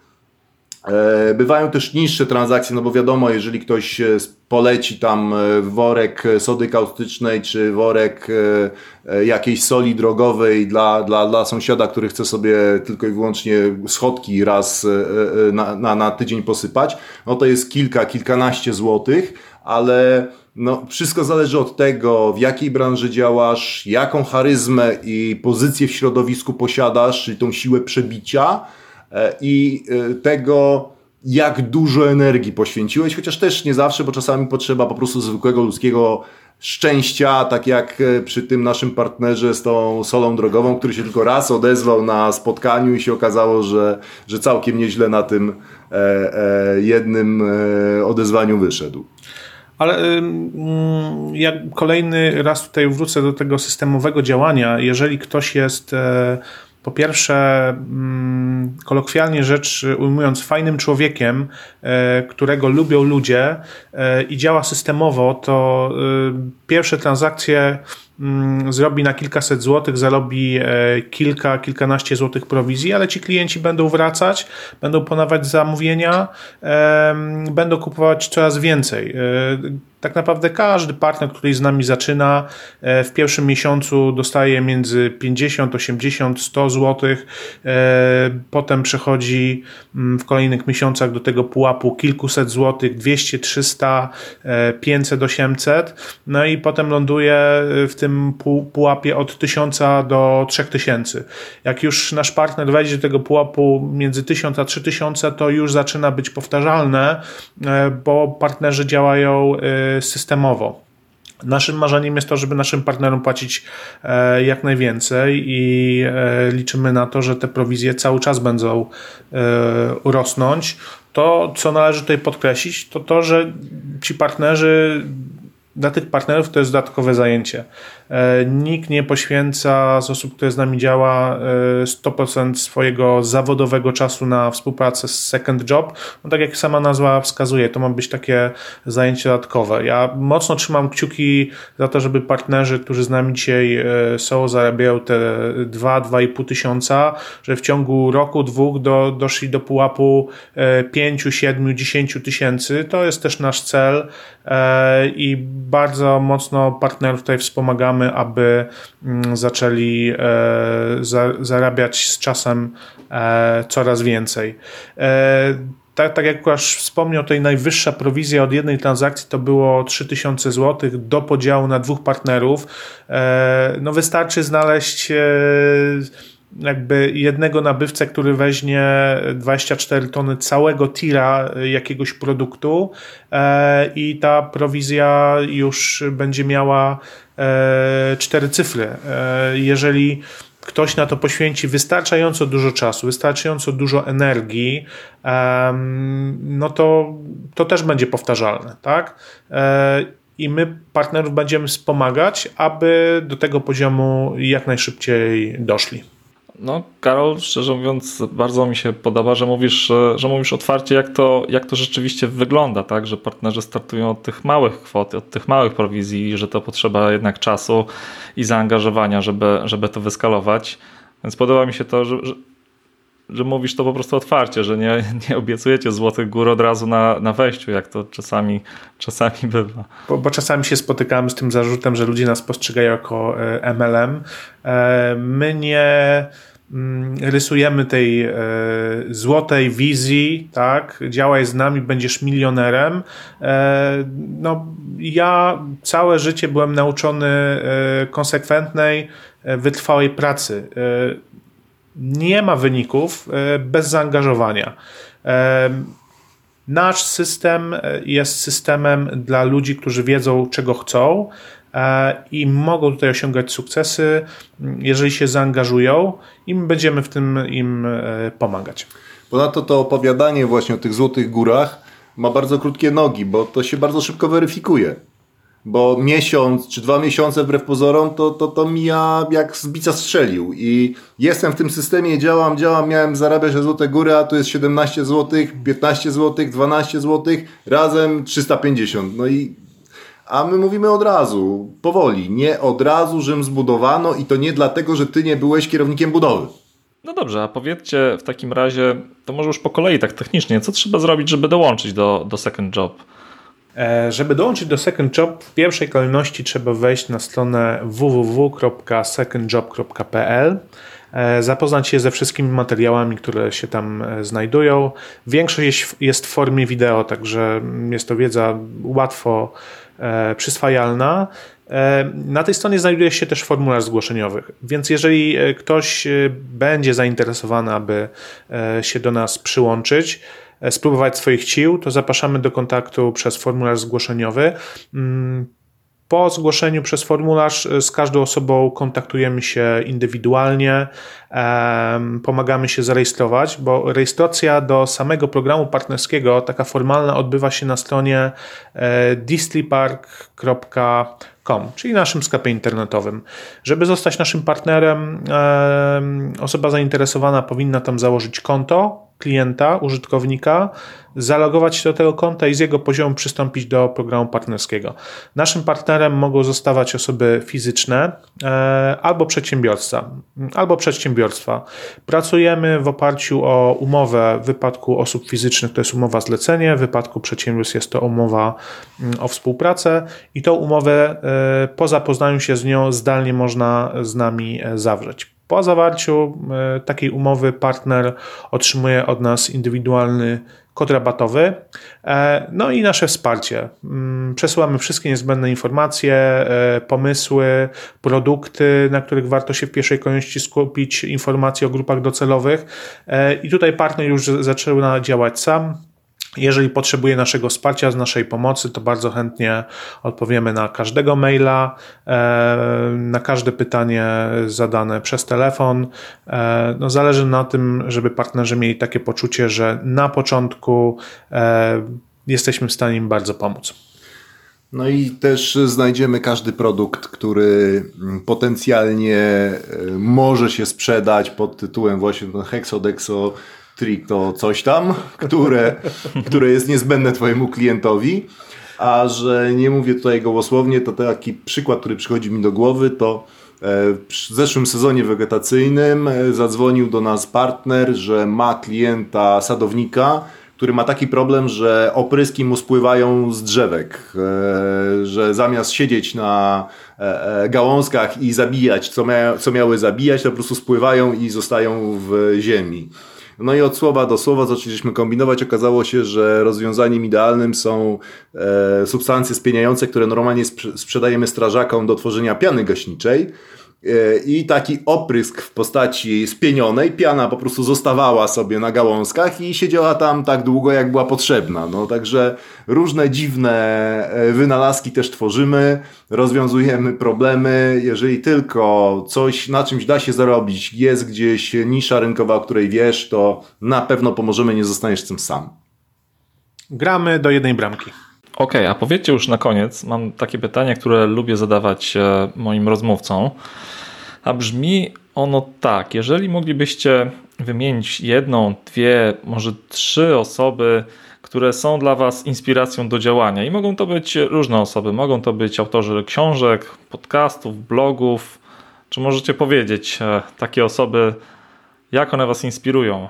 E, bywają też niższe transakcje, no bo wiadomo, jeżeli ktoś e, poleci tam e, worek sody kaustycznej czy worek jakiejś soli drogowej dla, dla, dla sąsiada, który chce sobie tylko i wyłącznie schodki raz na, na, na tydzień posypać, no to jest kilka, kilkanaście złotych, ale no, wszystko zależy od tego, w jakiej branży działasz, jaką charyzmę i pozycję w środowisku posiadasz, czyli tą siłę przebicia i e, tego, jak dużo energii poświęciłeś, chociaż też nie zawsze, bo czasami potrzeba po prostu zwykłego ludzkiego szczęścia, tak jak e, przy tym naszym partnerze z tą solą drogową, który się tylko raz odezwał na spotkaniu i się okazało, że, że całkiem nieźle na tym e, e, jednym e, odezwaniu wyszedł. Ale jak kolejny raz tutaj wrócę do tego systemowego działania, jeżeli ktoś jest po pierwsze, mm, kolokwialnie rzecz ujmując, fajnym człowiekiem, e, którego lubią ludzie e, i działa systemowo, to e, pierwsze transakcje zrobi na kilkaset złotych, zarobi kilka, kilkanaście złotych prowizji, ale ci klienci będą wracać, będą ponawać zamówienia, będą kupować coraz więcej tak naprawdę każdy partner, który z nami zaczyna, e, w pierwszym miesiącu dostaje między 50, 80, 100 zł. Potem przechodzi mm, w kolejnych miesiącach do tego pułapu kilkuset złotych, 200, 300, 500, 800. No i potem ląduje w tym pułapie od 1000 do 3000. Jak już nasz partner wejdzie do tego pułapu między 1000 a 3000, to już zaczyna być powtarzalne, e, bo partnerzy działają e, systemowo. Naszym marzeniem jest to, żeby naszym partnerom płacić e, jak najwięcej i liczymy na to, że te prowizje cały czas będą rosnąć. To, co należy tutaj podkreślić, to to, że ci partnerzy dla tych partnerów to jest dodatkowe zajęcie. E, nikt nie poświęca z osób, które z nami działa 100% e, swojego zawodowego czasu na współpracę z second job. No tak jak sama nazwa wskazuje, to ma być takie zajęcie dodatkowe. Ja mocno trzymam kciuki za to, żeby partnerzy, którzy z nami dzisiaj e, są, zarabiają te 2-2,5 tysiąca, że w ciągu roku, dwóch do, doszli do pułapu 5, 7, 10 tysięcy. To jest też nasz cel i bardzo mocno partnerów tutaj wspomagamy aby mm, zaczęli zarabiać z czasem coraz więcej tak, tak jak Łukasz wspomniał, tej najwyższa prowizja od jednej transakcji to było 3000 zł do podziału na dwóch partnerów. E, no wystarczy znaleźć e, jakby jednego nabywcę, który weźmie 24 tony całego tira jakiegoś produktu e, i ta prowizja już będzie miała cztery cyfry. Jeżeli ktoś na to poświęci wystarczająco dużo czasu, wystarczająco dużo energii, no to, to też będzie powtarzalne, tak? E, I my partnerów będziemy wspomagać, aby do tego poziomu jak najszybciej doszli. No, Karol, szczerze mówiąc, bardzo mi się podoba, że mówisz, że mówisz otwarcie, jak to, jak to rzeczywiście wygląda, tak? Że partnerzy startują od tych małych kwot, od tych małych prowizji, że to potrzeba jednak czasu i zaangażowania, żeby, żeby to wyskalować. Więc podoba mi się to, że, że, że mówisz to po prostu otwarcie, że nie, [laughs] nie obiecujecie złotych gór od razu na, na wejściu, jak to czasami, czasami bywa. Bo, bo czasami się spotykamy z tym zarzutem, że ludzie nas postrzegają jako MLM. E, e, my nie rysujemy tej e, złotej wizji, tak, działaj z nami, będziesz milionerem. E, no, ja całe życie byłem nauczony e, konsekwentnej, e, wytrwałej pracy. E, nie ma wyników e, bez zaangażowania. Nasz system jest systemem dla ludzi, którzy wiedzą, czego chcą, i mogą tutaj osiągać sukcesy, jeżeli się zaangażują i my będziemy w tym im e, pomagać. Ponadto to opowiadanie właśnie o tych złotych górach ma bardzo krótkie nogi, bo to się bardzo szybko weryfikuje. Bo miesiąc czy dwa miesiące wbrew pozorom to, to, to mija jak z bica strzelił. I jestem w tym systemie, działam, działam, miałem zarabiać na złote góry, a tu jest 17 zł, 15 zł, 12 zł, razem 350. No i a my mówimy od razu, powoli, nie od razu Rzym zbudowano i to nie dlatego, że ty nie byłeś kierownikiem budowy. No dobrze, a powiedzcie w takim razie, to może już po kolei tak technicznie, co trzeba zrobić, żeby dołączyć do, do Second Job? E, żeby dołączyć do Second Job, w pierwszej kolejności trzeba wejść na stronę www.secondjob.pl e, zapoznać się ze wszystkimi materiałami, które się tam e, znajdują. Większość jest w formie wideo, także jest to wiedza łatwo przyswajalna. E, na tej stronie znajduje się też formularz zgłoszeniowy, więc jeżeli e, ktoś będzie zainteresowany, aby się do nas przyłączyć, spróbować swoich sił, to zapraszamy do kontaktu przez formularz zgłoszeniowy. Po zgłoszeniu przez formularz z każdą osobą kontaktujemy się indywidualnie, pomagamy się zarejestrować, bo rejestracja do samego programu partnerskiego, taka formalna, odbywa się na stronie distlipark.com, czyli naszym sklepie internetowym. Żeby zostać naszym partnerem, osoba zainteresowana powinna tam założyć konto klienta, użytkownika, zalogować się do tego konta i z jego poziomu przystąpić do programu partnerskiego. Naszym partnerem mogą zostawać osoby fizyczne e, albo przedsiębiorca, albo przedsiębiorstwa. Pracujemy w oparciu o umowę w wypadku osób fizycznych to jest umowa zlecenie, w wypadku przedsiębiorstw jest to umowa mm, o współpracę i tą umowę e, po zapoznaniu się z nią zdalnie można z nami e, zawrzeć. Po zawarciu e, takiej umowy partner otrzymuje od nas indywidualny kod rabatowy, e, no i nasze wsparcie. Mm, przesyłamy wszystkie niezbędne informacje, e, pomysły, produkty, na których warto się w pierwszej kolejności skupić, informacje o grupach docelowych i tutaj partner już zaczyna działać sam. Jeżeli potrzebuje naszego wsparcia, z naszej pomocy, to bardzo chętnie odpowiemy na każdego maila, e, na każde pytanie zadane przez telefon. E, no zależy na tym, żeby partnerzy mieli takie poczucie, że na początku e, jesteśmy w stanie im bardzo pomóc. No i też znajdziemy każdy produkt, który potencjalnie może się sprzedać pod tytułem właśnie Hexodexo to coś tam, które, które jest niezbędne Twojemu klientowi. A że nie mówię tutaj gołosłownie, to taki przykład, który przychodzi mi do głowy, to e, w zeszłym sezonie wegetacyjnym e, zadzwonił do nas partner, że ma klienta sadownika, który ma taki problem, że opryski mu spływają z drzewek, e, że zamiast siedzieć na gałązkach i zabijać, co, co miały zabijać, to po prostu spływają i zostają w ziemi. No i od słowa do słowa zaczęliśmy kombinować. Okazało się, że rozwiązaniem idealnym są e, substancje spieniające, które normalnie sprzedajemy strażakom do tworzenia piany gaśniczej. E, i taki oprysk w postaci spienionej. Piana po prostu zostawała sobie na gałązkach i siedziała tam tak długo, jak była potrzebna. No, także różne dziwne e, wynalazki też tworzymy, rozwiązujemy problemy. Jeżeli tylko coś na czymś da się zarobić, jest gdzieś nisza rynkowa, o której wiesz, to na pewno pomożemy, nie zostaniesz tym sam. Gramy do jednej bramki. Okej, okay, a powiedzcie już na koniec, mam takie pytanie, które lubię zadawać e, moim rozmówcom. A brzmi ono tak: jeżeli moglibyście wymienić jedną, dwie, może trzy osoby, które są dla Was inspiracją do działania, i mogą to być różne osoby, mogą to być autorzy książek, podcastów, blogów. Czy możecie powiedzieć e, takie osoby, jak one Was inspirują?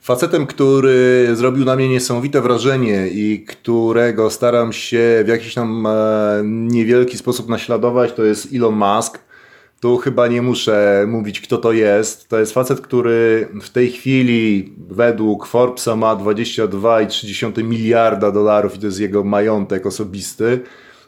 Facetem, który zrobił na mnie niesamowite wrażenie i którego staram się w jakiś tam e, niewielki sposób naśladować, to jest Elon Musk. Tu chyba nie muszę mówić, kto to jest. To jest facet, który w tej chwili według Forbesa ma 22,3 miliarda dolarów i to jest jego majątek osobisty,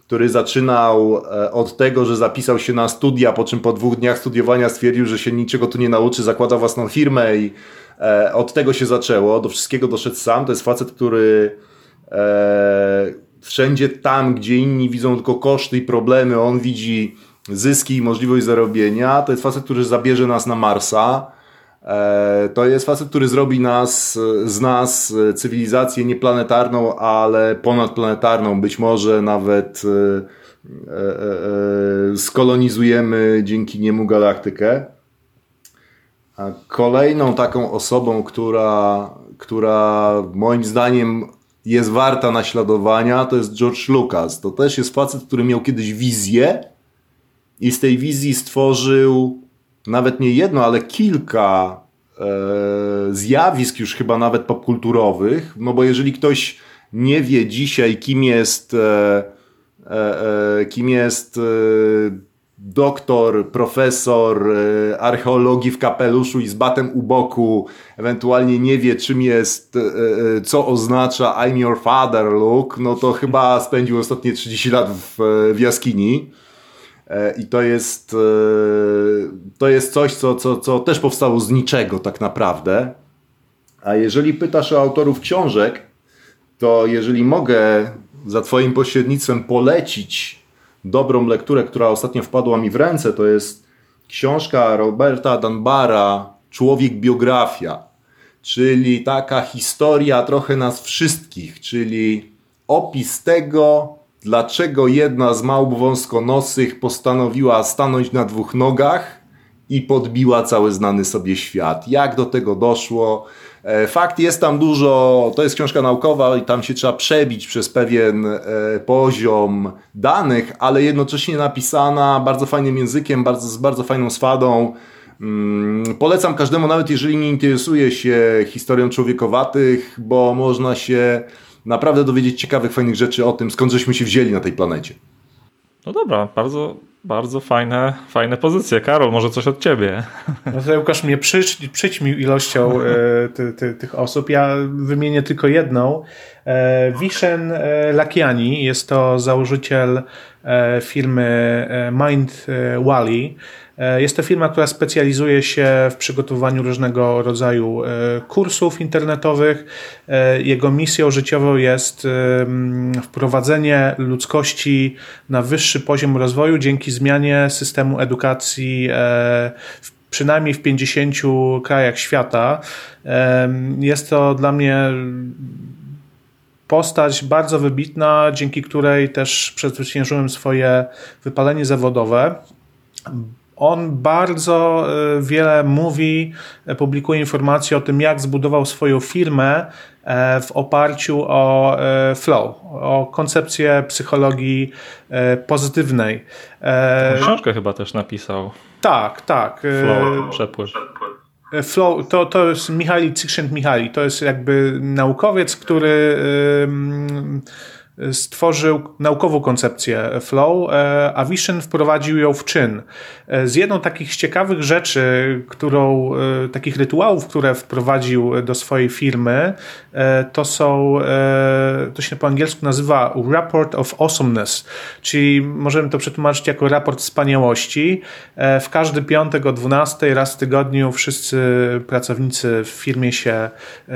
który zaczynał e, od tego, że zapisał się na studia, po czym po dwóch dniach studiowania stwierdził, że się niczego tu nie nauczy, zakłada własną firmę i e, od tego się zaczęło. Do wszystkiego doszedł sam. To jest facet, który e, wszędzie tam, gdzie inni widzą tylko koszty i problemy, on widzi zyski i możliwość zarobienia. To jest facet, który zabierze nas na Marsa. E, to jest facet, który zrobi nas, z nas cywilizację nieplanetarną, ale ponadplanetarną. Być może nawet e, e, skolonizujemy dzięki niemu galaktykę. Kolejną taką osobą, która, która moim zdaniem jest warta naśladowania, to jest George Lucas. To też jest facet, który miał kiedyś wizję i z tej wizji stworzył nawet nie jedno, ale kilka e, zjawisk już chyba nawet popkulturowych, no bo jeżeli ktoś nie wie dzisiaj, kim jest, e, e, e kim jest e, doktor, profesor e, archeologii w kapeluszu i z batem u boku, ewentualnie nie wie, czym jest, co oznacza I'm your father look, no to chyba [laughs] spędził ostatnie 30 lat w, w jaskini. E, I to jest, e, to jest coś, co, co, co też powstało z niczego tak naprawdę. A jeżeli pytasz o autorów książek, to jeżeli mogę za Twoim pośrednictwem polecić dobrą lekturę, która ostatnio wpadła mi w ręce, to jest książka Roberta Dunbara Człowiek biografia, czyli taka historia trochę nas wszystkich, czyli opis tego, dlaczego jedna z małp wąskonosych postanowiła stanąć na dwóch nogach i podbiła cały znany sobie świat. Jak do tego doszło? E, fakt jest tam dużo, to jest książka naukowa i tam się trzeba przebić przez pewien e, poziom danych, ale jednocześnie napisana bardzo fajnym językiem, bardzo, z bardzo fajną swadą. Mm, polecam każdemu, nawet jeżeli nie interesuje się historią człowiekowatych, bo można się naprawdę dowiedzieć ciekawych, fajnych rzeczy o tym, skąd żeśmy się wzięli na tej planecie. No dobra, bardzo, bardzo fajne, fajne pozycje. Karol, może coś od ciebie. No to Łukasz mnie przyć, przyćmił ilością e, ty, ty, tych osób. Ja wymienię tylko jedną. E, Vishen e, Lakiani jest to założyciel e, firmy Mind Wally. Jest to firma, która specjalizuje się w przygotowywaniu różnego rodzaju kursów internetowych. Jego misją życiową jest wprowadzenie ludzkości na wyższy poziom rozwoju dzięki zmianie systemu edukacji w przynajmniej w 50 krajach świata. Jest to dla mnie postać bardzo wybitna, dzięki której też przezwyciężyłem swoje wypalenie zawodowe on bardzo e, wiele mówi, e, publikuje informacje o tym, jak zbudował swoją firmę e, w oparciu o flow, o koncepcję psychologii pozytywnej. Książkę chyba też napisał. Tak, tak. Flow, przepływ. Flow, to, to jest Michali Csikszent-Michali. To jest jakby naukowiec, który stworzył naukową koncepcję flow, e, a Vision wprowadził ją w czyn. E, z jedną takich ciekawych rzeczy, którą, e, takich rytuałów, które wprowadził do swojej firmy, to są, to się po angielsku nazywa Report of Awesomeness, czyli możemy to przetłumaczyć jako raport wspaniałości. W każdy piątek o 12 raz w tygodniu wszyscy pracownicy w firmie się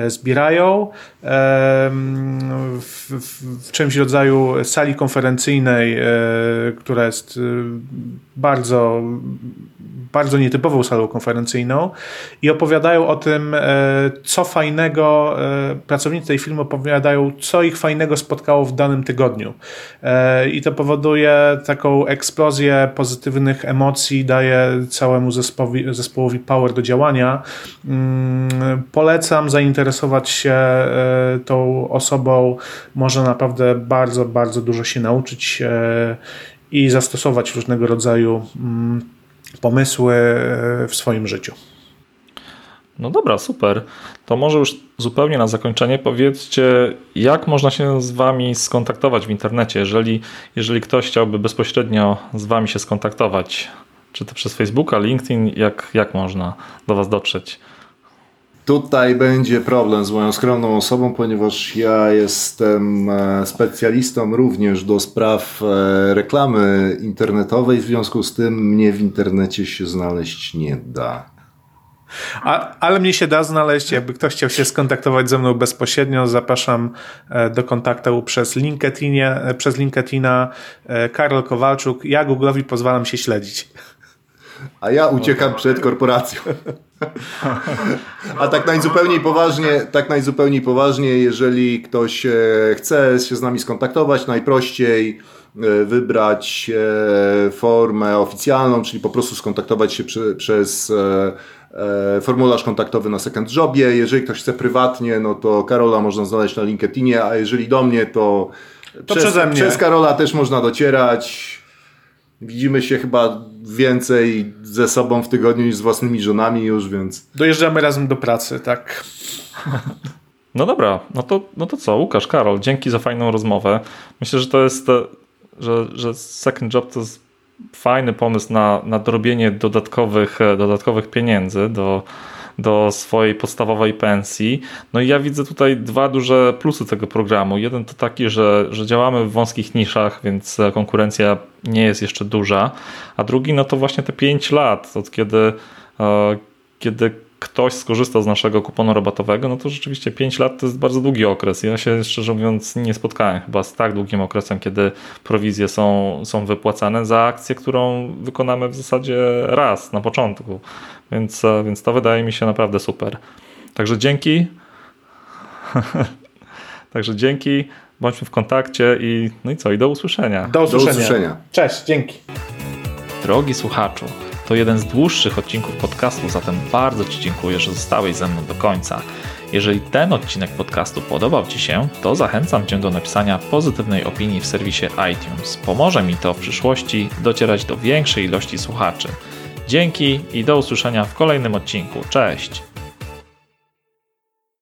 zbierają w, w, w czymś rodzaju sali konferencyjnej, e, która jest e, bardzo bardzo nietypową salą konferencyjną i opowiadają o tym, e, co fajnego, pracownicy tej firmy opowiadają, co ich fajnego spotkało w danym tygodniu. I to powoduje taką eksplozję pozytywnych emocji, daje całemu zespołowi, zespołowi power do działania. Mm, polecam zainteresować się tą osobą, można naprawdę bardzo, bardzo dużo się nauczyć i zastosować różnego rodzaju mm, pomysły e, w swoim życiu. No dobra, super. To może już zupełnie na zakończenie powiedzcie, jak można się z Wami skontaktować w internecie, jeżeli, jeżeli ktoś chciałby bezpośrednio z Wami się skontaktować, czy to przez Facebooka, LinkedIn, jak, jak można do Was dotrzeć? Tutaj będzie problem z moją skromną osobą, ponieważ ja jestem e, specjalistą również do spraw e, reklamy internetowej, w związku z tym mnie w internecie się znaleźć nie da. A, ale mnie się da znaleźć, jakby ktoś chciał się skontaktować ze mną bezpośrednio, zapraszam e, do kontaktu przez LinkedInie, przez LinkedIna Karol Kowalczuk. Ja Google'owi pozwalam się śledzić. A ja uciekam przed korporacją. A tak najzupełniej poważnie, tak najzupełniej poważnie, jeżeli ktoś e, chce się z nami skontaktować, najprościej e, wybrać e, formę oficjalną, czyli po prostu skontaktować się przy, przez formularz kontaktowy na Second Jobie. Jeżeli ktoś chce prywatnie, no to Karola można znaleźć na LinkedInie, a jeżeli do mnie, to, to przez, przez Karola też można docierać. Widzimy się chyba więcej ze sobą w tygodniu niż z własnymi żonami już, więc... Dojeżdżamy razem do pracy, tak. No dobra, no to, no to co, Łukasz, Karol, dzięki za fajną rozmowę. Myślę, że to jest, że, że Second Job to jest fajny pomysł na, na dorobienie dodatkowych, dodatkowych pieniędzy do, do swojej podstawowej pensji. No i ja widzę tutaj dwa duże plusy tego programu. Jeden to taki, że, że działamy w wąskich niszach, więc konkurencja nie jest jeszcze duża, a drugi no to właśnie te 5 lat, od kiedy, e, kiedy ktoś skorzystał z naszego kuponu rabatowego, no to rzeczywiście 5 lat to jest bardzo długi okres. Ja się szczerze mówiąc nie spotkałem chyba z tak długim okresem, kiedy prowizje są, są wypłacane za akcję, którą wykonamy w zasadzie raz na początku. Więc, e, więc to wydaje mi się naprawdę super. Także dzięki. [laughs] Także dzięki. Bądźmy w kontakcie i no i co? I do usłyszenia. Do usłyszenia. Do usłyszenia. Cześć, dzięki. Drogi słuchaczu, to jeden z dłuższych odcinków podcastu, zatem bardzo Ci dziękuję, że zostałeś ze mną do końca. Jeżeli ten odcinek podcastu podobał Ci się, to zachęcam Cię do napisania pozytywnej opinii w serwisie iTunes. Pomoże mi to w przyszłości docierać do większej ilości słuchaczy. Dzięki i do usłyszenia w kolejnym odcinku. Cześć!